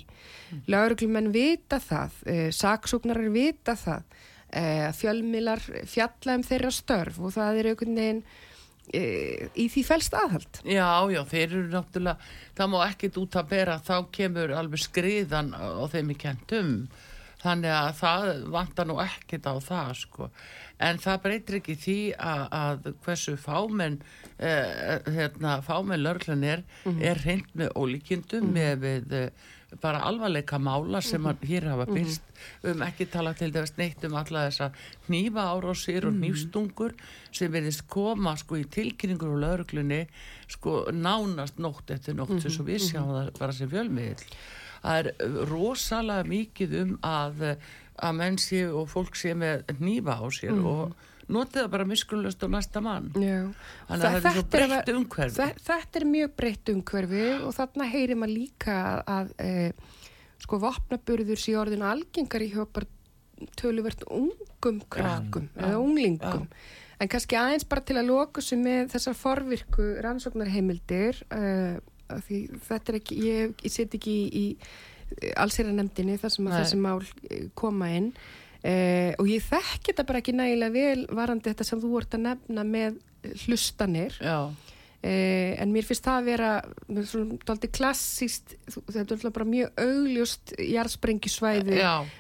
Lauruglumenn vita það, uh, saksóknarar vita það, uh, fjölmilar fjalla um þeirra störf og það er einhvern veginn uh, í því fælst aðhald. Já, já, þeir eru náttúrulega, það má ekkit út að bera, þá kemur alveg skriðan á þeim í kentum. Þannig að það vantar nú ekkit á það, sko. En það breytir ekki því að, að hversu fámenn, eh, hérna, fámenn lörglun er, er hreint með ólíkindum með við eh, bara alvarleika mála sem að hér hafa byrst. Við höfum ekki talað til þess neitt um alla þessa hnífa árásir og hnífstungur sem verðist koma sko í tilkynningur og lauruglunni sko nánast nótt eftir nótt mm -hmm. við sjáum það bara sem fjölmiðl það er uh, rosalega mikið um að, uh, að menn sé og fólk sé með hnífa á sér og notið það bara miskunnlust á næsta mann. Þannig að þetta er svo breytt umhverfi. Þe- Þetta er mjög breytt umhverfi og þarna heyrir maður líka að, e, sko vopnaburður sé orðin algengar í hjá bara töluvert ungum krökkum eða unglingum. En kannski aðeins bara til að loka sem með þessar forvirku rannsóknarheimildir uh, því þetta er ekki, ég, ég set ekki í, í allsýra nefndinni þar sem að þessi mál eh, koma inn uh, og ég þekki þetta bara ekki nægilega vel varandi þetta sem þú ert að nefna með hlustanir. Já, Eh, en mér finnst það að vera mér finnst svona dálítið klassíst þetta er alltaf bara mjög augljóst jarðsprengisvæði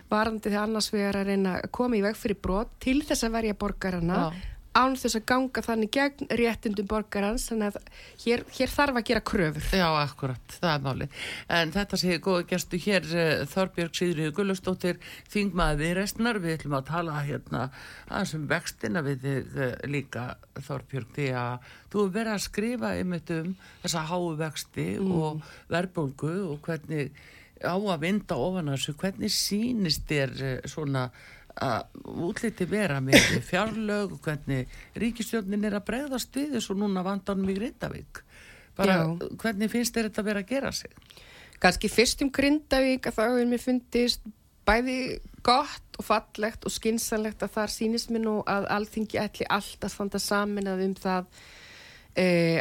varandi þegar annars vegar að reyna að koma í veg fyrir brot til þess að verja borgarana. Já. Án þess að ganga þannig gegn réttundum borgarans þannig að hér, hér þarf að gera kröfur. Já, akkurat það er máli, en þetta segir góða gestu hér uh, Þorbjörg Sigriður Gullustóttir þingmaði restnar við ætlum að tala hérna aðeins um vextina við þið uh, líka Þorbjörg því að þú verið að skrifa einmitt um þessa háu vexti og verbulgu og hvernig á að vinda ofan þessu, hvernig sýnist þér uh, svona að útliti vera með fjárlög og hvernig ríkistjórnin er að bregðast við þessu núna vandanum í Grindavík bara Já. hvernig finnst þér þetta vera að gera sig kannski fyrst um Grindavík að þá hefur mér fundist bæði gott og fallegt og skynsanlegt að þar sýnist mér nú að alþingi ætli allt að standa samin að um það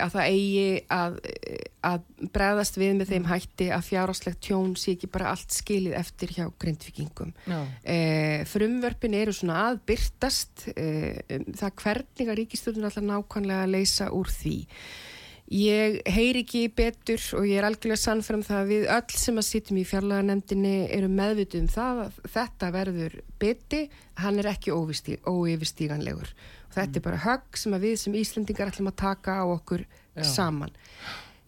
að það eigi að, eh, að bregðast við með þeim hætti að fjárháslegt tjón sé ekki bara allt skilið eftir hjá grindvikingum. Já. Uh, frumvörpin eru svona að byrtast uh, um það hvernig að ríkistjórnum alltaf nákvæmlega að leysa úr því. Ég heyri ekki betur og ég er algjörlega sannfram það að við öll sem að sitjum í fjarlaganemdini eru meðvituð um það að þetta verður beti, hann er ekki óyfirstíganlegur. Þetta er bara högg sem við sem Íslendingar ætlum að taka á okkur Já. saman.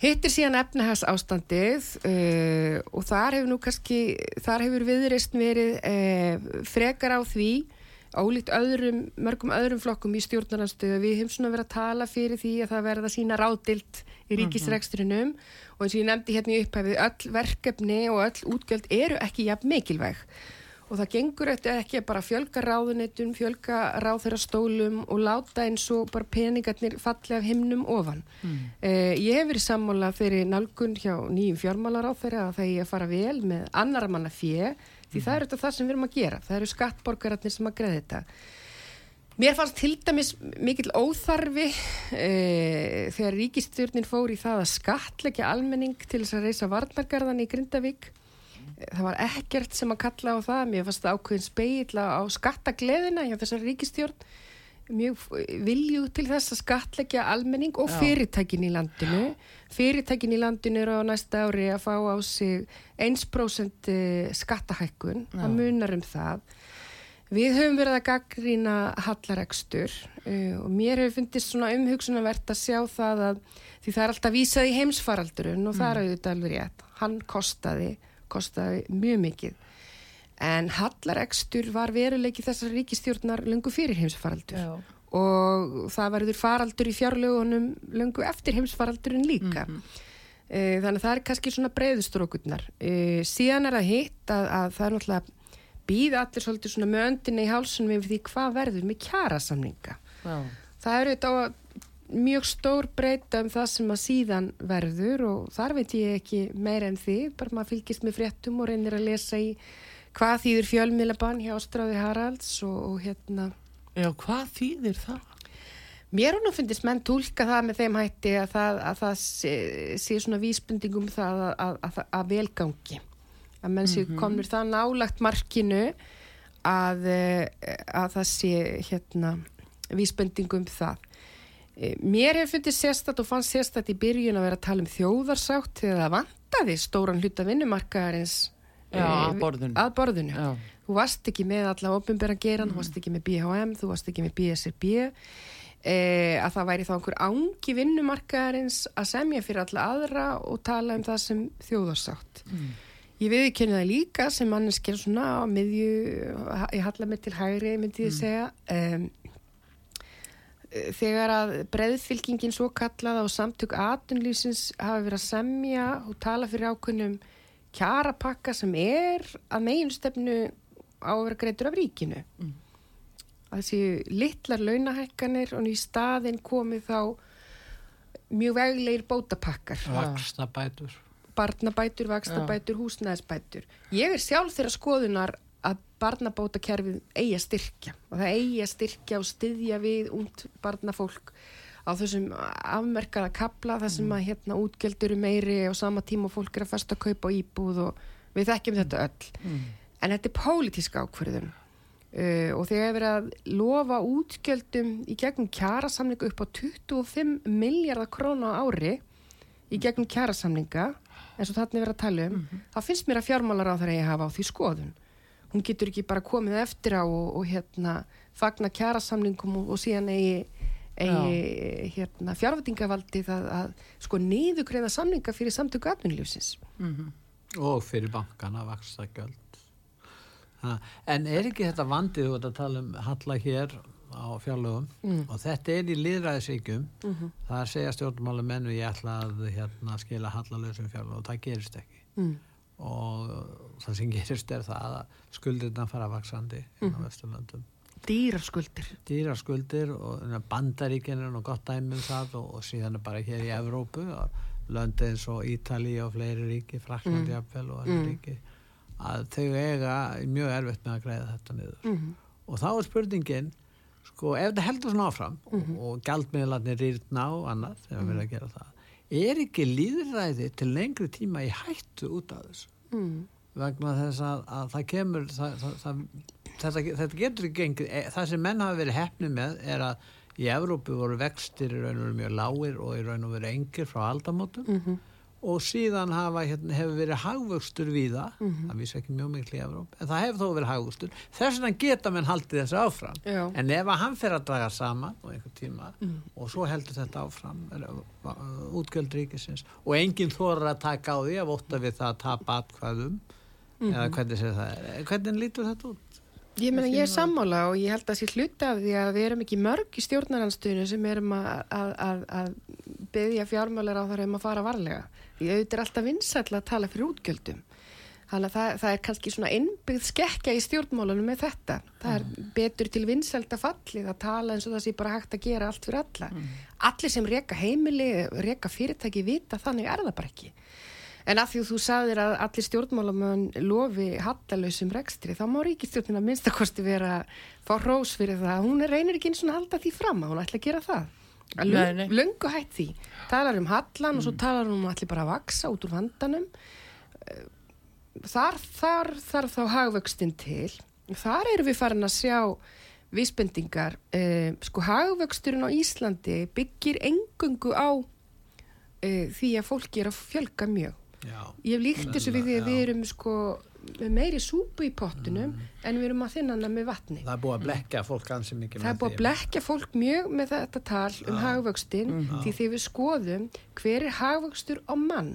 Hittir síðan efnahags ástandið uh, og þar hefur nú kannski, þar hefur viðreist verið uh, frekar á því, ólíkt öðrum, mörgum öðrum flokkum í stjórnarnarstöðu. Við hefum svona verið að tala fyrir því að það verða sína rádilt í ríkisreksturinnum mm -hmm. og eins og ég nefndi hérna í upphæfið, öll verkefni og öll útgjöld eru ekki jafn mikilvæg og það gengur ekki að bara fjölga ráðunetun, fjölga ráðherrastólum og láta eins og bara peningarnir falli af himnum ofan. Mm. Eh, ég hef verið sammála fyrir nálgun hjá nýjum fjármálar á þeirra að það er að fara vel með annar manna fjö því það eru þetta það sem við erum að gera. Það eru skattborgararnir sem að greða þetta. Mér fannst til dæmis mikil óþarfi eh, þegar ríkistjórnin fór í það að skatleggja almenning til þess að reysa varnargarðan í Grindavík það var ekkert sem að kalla á það mér fannst það ákveðin speila á skattagleðina hjá þessar ríkistjórn mjög vilju til þess að skatleggja almenning og fyrirtækin í landinu fyrirtækin í landinu eru á næsta ári að fá á sig 1% eh, skattahækkun það munar um það Við höfum verið að gaggrína hallaregstur uh, og mér hefur fundist svona umhugsunarvert að sjá það að því það er alltaf vísað í heimsfaraldurinn og mm. það er auðvitað alveg rétt. Hann kostaði kostaði mjög mikið. En hallaregstur var veruleiki þessar ríkistjórnar lungu fyrir heimsfaraldur Já. og það verður faraldur í fjárlögunum lungu eftir heimsfaraldurinn líka. Mm -hmm. Þannig að það er kannski svona breyðustrókurnar. E, síðan er það hitt að, að það er náttúrulega býða allir svolítið svona möndinni í hálsunum yfir því hvað verður með kjara samninga. Já. Það eru þetta að mjög stór breyta um það sem að síðan verður og þar veit ég ekki meira en því, bara maður fylgist með fréttum og reynir að lesa í hvað þýðir fjölmiðlabann hjá Stráði Haralds og, og hérna Já, hvað þýðir það? Mér hún finnst menn tólka það með þeim hætti að það, að það sé, sé svona vísbendingum það að, að, að velgangi að menn séu mm -hmm. komur það nálagt markinu að, að það sé hérna vísbendingum það Eh, mér hefur fundið sérstatt og fannst sérstatt í byrjun að vera að tala um þjóðarsátt þegar það vantaði stóran hluta vinnumarkaðarins Já, að borðinu. Að borðinu. Þú varst ekki með alla ofinbæra geran, mm. þú varst ekki með BHM, þú varst ekki með BSRB, e, að það væri þá einhver ángi vinnumarkaðarins að semja fyrir alla aðra og tala um það sem þjóðarsátt. Mm. Ég viðkynna það líka sem manneskir svona á miðju, ég halla mig til hægri, myndi ég mm. segja, um, þegar að breðfylkingin svo kallaða og samtök atunlýsins hafa verið að semja og tala fyrir ákunnum kjarapakka sem er að meginstefnu á að vera greitur af ríkinu. Mm. að séu litlar launahækkanir og í staðin komið þá mjög veglegir bótapakkar. Vaksnabætur Barnabætur, vaksnabætur, húsnæðsbætur Ég er sjálf þeirra skoðunar að barnabótakerfið eigi að styrkja og það eigi að styrkja og styðja við út barnafólk á þessum afmerkaða kapla þar sem mm. að hérna útgjaldur meiri og sama tíma og fólk er að festa að kaupa íbúð og við þekkjum þetta öll mm. en þetta er pólitísk ákverðun uh, og þegar erum að lofa útgjaldum í gegnum kjærasamninga upp á 25 miljardar krónu á ári í gegnum kjærasamninga eins og þarna erum að tala um mm -hmm. þá finnst mér að fjármálar á það að ég hafa á því skoðun hún getur ekki bara komið eftir á og, og hérna fagna kjærasamlingum og, og síðan eigi, eigi hérna, fjárvætingavaldið að, að sko niðugreiða samlinga fyrir samtöku atvinnljósins mm -hmm. og fyrir bankana ha, en er ekki þetta vandið að tala um halla hér á fjárlögum? Mm. og þetta er í liðræðisíkjum mm -hmm. það segja stjórnmálu menn og ég ætla að hérna, skila hallalösum fjárlög og það gerist ekki. Mm. Og það sem gerist er það að skuldirna fara vaksandi inn á mhm. Vesturlandum Dýraskuldir Dýraskuldir og bandaríkinn er nú gott dæmið um það og, og síðan er bara hér í Evrópu löndi eins og Ítali og fleiri ríki, Fraklandi mm. jafnvel og allir mm. ríki að þau eiga mjög erfitt með að greiða þetta niður mm. og þá er spurningin sko ef þetta heldur svona áfram -hmm. og, og gældmiðlarnir rýrna og annað þegar við verðum að gera það er ekki líðræði til lengri tíma í hættu út af þessu mm. vegna þess að, að það kemur það, það, þetta, þetta getur ekki gengið. E, það sem menn hafa verið hefni með er að í Evrópu voru vextir í raun og veru mjög lágir og í raun og veru engir frá aldamótum. Mm -hmm. og síðan hafa, hérna, hefur verið hagvöxtur víða, það vísi ekki mjög miklu í Evróp, en það hefur þó verið hagvöxtur. Þess vegna geta menn haldið þessu áfram. Já. en ef að hann fer að draga saman á einhver tíma og svo heldur þetta áfram útgjöld ríkisins. Og enginn þorir að taka á því að votta við það að tapa atkvæðum. Eða hvernig það er. Hvernig lítur þetta út? Ég meina, ég er sammála og ég held að sé hluti af því að við erum ekki mörg í stjórnaranstöðinu sem erum að, að, að, að byggja fjármálar á þar um að fara varlega. Því auðvitað er alltaf vinsætla að tala fyrir útgjöldum. Þannig að það, það er kannski svona innbyggð skekja í stjórnmálunum með þetta. Það er betur til vinsælda fallið að tala eins og það sé bara hægt að gera allt fyrir alla. Allir sem reka heimili, reka fyrirtæki vita, þannig er það bara ekki. En að því að þú sagðir að allir stjórnmálamöðun lofi hallalausum rekstri, þá má ríkistjórnina minnstakosti vera fá rós fyrir það. Hún reynir ekki eins og halda því fram að hún ætla að gera það. Að Nei, nei. löngu hætt því. Talar um hallan og svo talar hún um allir bara að vaksa út úr vandanum. Þar, þar, þar þá hagvöxtin til. Þar erum við farin að sjá vísbendingar. Eh, sko hagvöxturinn á Íslandi byggir engungu á eh, því að fólki er að fjölga mjög. Já. Ég hef líkt þessu við því að við erum sko með meiri súpu í pottunum en við erum að þinna hana með vatni. Það er búið að blekja fólk ansi mikið Það er búið að blekja fólk mjög með þetta tal um hagvöxtin því þegar við skoðum hver er hagvöxtur á mann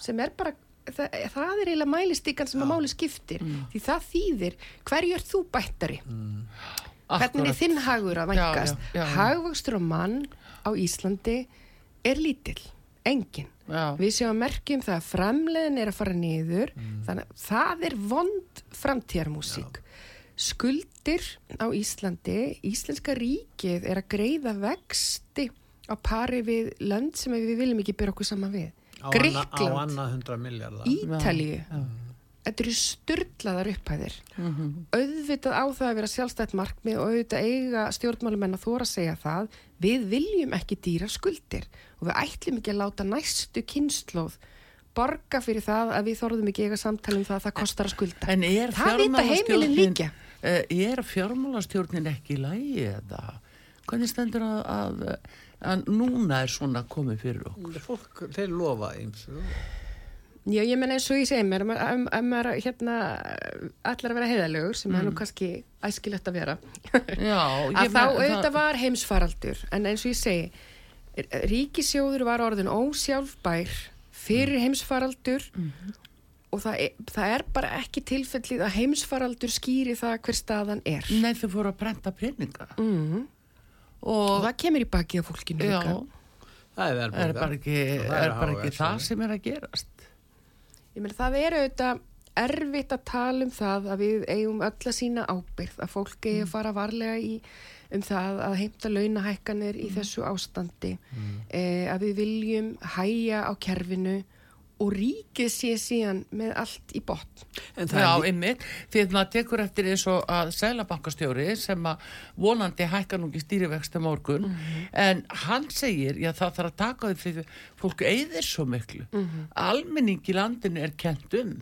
sem er bara, það, það er eiginlega mælistíkan sem að máli skiptir því það þýðir hverju er þú bættari? Hvernig er þinn hagur að já. Hagvöxtur á mann á Íslandi er lítill, enginn. Já. Við séum að merkjum það að framleiðin er að fara niður, þannig að það er vond framtíðarmúsík. Skuldir á Íslandi, Íslenska ríkið er að greiða vexti á pari við lönd sem við viljum ekki byrja okkur saman við. Gríkland, Ítalíu, þetta eru styrlaðar upphæðir. Auðvitað á það að vera sjálfstætt markmið og auðvitað eiga stjórnmálumenn að þóra að segja það. Við viljum ekki dýra skuldir og við ætlum ekki að láta næstu kynnslóð borga fyrir það að við þorðum ekki eiga samtali um það að það kostar að skulda. En er það vita heimilin fjármálastjórnin líka. eh, er fjármálastjórnin ekki í lægi eða hvernig stendur að, að, að núna er svona komið fyrir okkur fólk, þeir lofa ymsu Já, ég menna eins og ég segi mér, ef um, um, um, hérna, allar að vera heiðalegur, sem er nú kannski æskilegt að vera, Já, að þá auðvitað var heimsfaraldur, en eins og ég segi, ríkisjóður var orðin ósjálfbær fyrir heimsfaraldur og það er, það er bara ekki tilfellið að heimsfaraldur skýri það hver staðan er. Nei, þau fóru að brenda peninga. Mm. og Og það kemur í bakið á fólkinu já, það er er bara ekki, það er bara ekki það sem er að gerast Ég meina það er auðvitað erfitt að tala um það að við eigum öll að sína ábyrð, að fólk eigi að fara varlega í um það að heimta launahækkanir í þessu ástandi, eh, að við viljum hæja á kerfinu og ríkið sé síðan með allt í botn. en það Já, er einmitt, því að maður tekur eftir eins og að sælabankastjóri sem að vonandi hækka nú ekki stýrivexta morgun en hann segir, já það þarf að taka því fyrir fólk eyðir svo miklu. Almenning í landinu er kent um.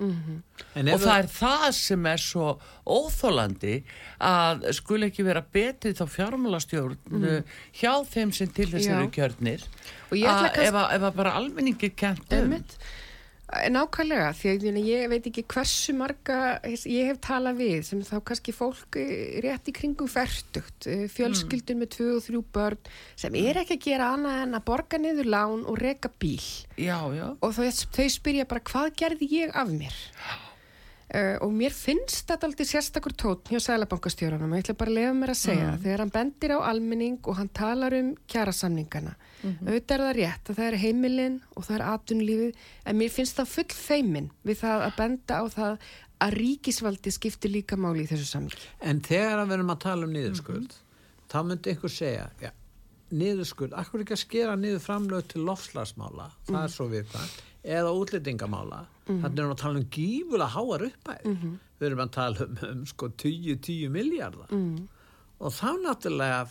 En og ef það er það sem er svo óþólandi að skul ekki vera betri þá fjármálastjórn hjá þeim sem til þess eru kjörnir. Og ég ætla að kannski- ef, að- ef að bara almenning er kent um. Einmitt. Nákvæmlega, því að ég veit ekki hversu marga ég hef talað við sem þá kannski fólk eh, rétt í kringum færtugt, fjölskyldun með tvö og þrjú börn sem er ekki að gera annað en að borga niður lán og reka bíl. Já, já, og þau, þau spyrja bara hvað gerði ég af mér? Uh, og mér finnst þetta aldrei sérstakur tótt hjá sælabankastjóranum ég ætla bara að lefa mér að segja mm. þegar hann bendir á almenning og hann talar um kjærasamningana auðvitað er það rétt að það er heimilin og það er atvinnulífið en mér finnst það full feimin við það að benda á það að ríkisvaldi skiptir líka máli í þessu samling En þegar að við erum að tala um niðurskuld, þá myndi ykkur segja, já, niðurskuld, akkur ekki að skera niður framlög til lofslagsmála, það er svo viðkvæmt, eða útlendingamála, þannig erum við að tala um gífulega háar upphæð. Við erum að tala um, um sko 10-10 miljardar. Og þá náttúrulega,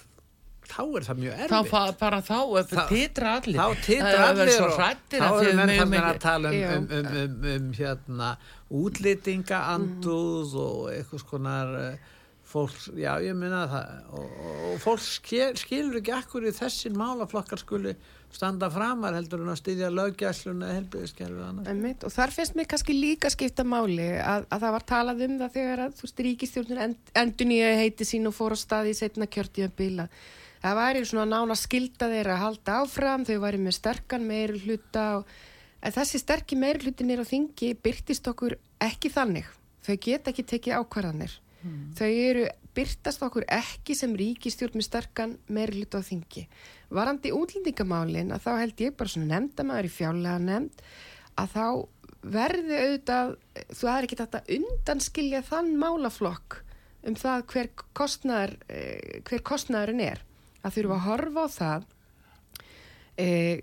þá er það mjög þá erfitt. fa- bara þá Þá- titra allir Þá titra allir og þá að eru þið menn megum fannir ekki- að tala um, Já. um, um, um, um hérna útlýtingaandúð og eitthvað skonar uh, fólk, já ég minna það og, og, fólk skil, skilur ekki akkur í þessin málaflokkar skuli standa framar heldur en að styðja löggæsluna helbriðiskerfið annars. Einmitt, og þar finnst mér kannski líka skipta máli að, að það var talað um það þegar að þú veist ríkistjórnir end, endur nýja heiti sín og fór á staði í setna kjörtíðanbíla það væri svona nána skilda þeirra að halda áfram, þau væri með sterkan meiri hluta og, en þessi sterki meiri hlutin er á þingi byrtist okkur ekki þannig. Þau get ekki tekið ákvarðanir. Hmm. þau eru byrtast okkur ekki sem ríkistjórn með sterkan meiri hluta á þingi. Varandi útlendingamálin að þá held ég bara svona nefndamæður í fjárlega nefnd að þá verði auðvitað, þú aðri ekki þetta undanskilja þann málaflokk um það hver kostnæður eh, hver kostnæðurinn er að þurfa að horfa á það eh,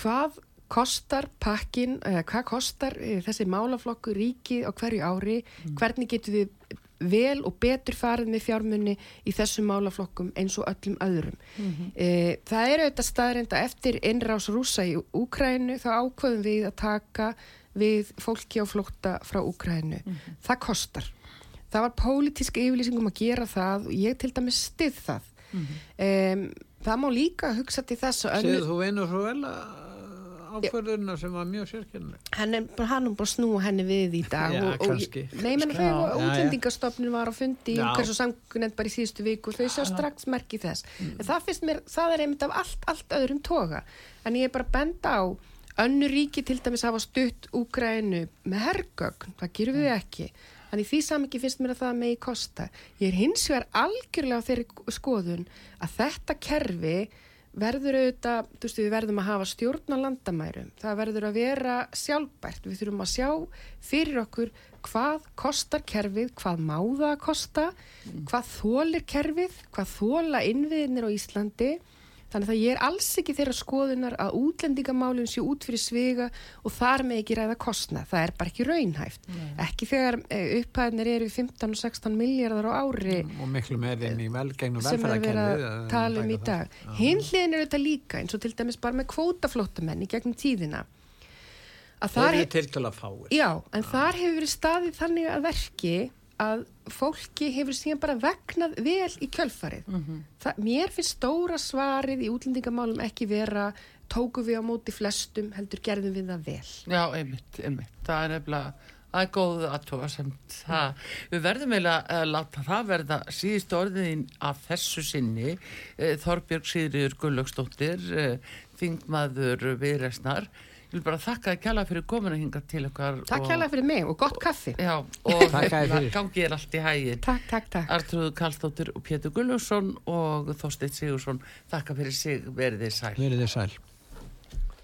hvað kostar pakkin, eða hvað kostar eh, þessi málaflokku ríki á hverju ári, mm. hvernig getur við vel og betur farið með fjármunni í þessum málaflokkum eins og öllum öðrum. Mm -hmm. e, það er auðvitað staðrenda eftir innrás rúsa í Úkrænu þá ákvöðum við að taka við fólki á flótta frá Úkrænu. Mm -hmm. Það kostar. Það var pólitísk yfirlýsingum að gera það og ég til dæmis stið það. Mm -hmm. e, það má líka hugsa til þess að... Segðu þú einu svo vel að ákvörðuna sem var mjög sérkynlega hann er bara snúa henni við í dag já, og, og neymenn þegar útlendingastofnun var á fundi í umhverfs og sangunend bara í síðustu viku þau sjá strax merki þess. Mm. en það finnst mér, það er einmitt af allt, allt öðrum toga. En ég er bara benda á önnu ríki til dæmis hafa stutt Úgrænu með hergögn. Það gerum við ekki Þannig því saman ekki finnst mér að það megi kosta. Ég er hins vegar algjörlega á þeirri skoðun að þetta kerfi verður auðvitað, þú veist, við verðum að hafa stjórn á landamærum, það verður að vera sjálfbært, við þurfum að sjá fyrir okkur hvað kostar kerfið, hvað má það að kosta, mm. hvað þólir kerfið, hvað þóla innviðinir á Íslandi Þannig að ég er alls ekki þeirra skoðunar að útlendingamálun sé út fyrir svega og þar með ekki ræða kostna. Það er bara ekki raunhæft. Nei. Ekki þegar eh, upphæðinir eru 15 og 16 miljardar á ári. Og miklu meirinn í velgengnu velferðarkerfi. Sem er verið að tala um í dag. Hinnliðin eru þetta líka eins og til dæmis bara með kvótaflótamenn í gegnum tíðina. Það eru til til að fáið. Já, en Já. þar hefur verið staðið þannig að verki að fólki hefur síðan bara vegnað vel í kjölfarið. Mm -hmm. Það, mér finnst stóra svarið í útlendingamálum ekki vera tóku við á móti flestum heldur gerðum við það vel. Já, einmitt, einmitt. Það er nefnilega, það er góð aðtóa sem það. Við verðum eiginlega að láta það verða síðust orðin af þessu sinni. Eh, Þorbjörg Sýriður Gullöksdóttir, eh, þingmaður viðresnar Ég vil bara þakka þið kjalla fyrir komuna hinga til okkar. Takk kjalla fyrir mig og gott kaffi. Já, og gangið er allt í hægin. Takk, takk, takk. Artrúð Kallstóttir og Pétur Gulluðsson og Þorsteit Sigursson, þakka fyrir sig, verið þið sæl. Verið þið sæl.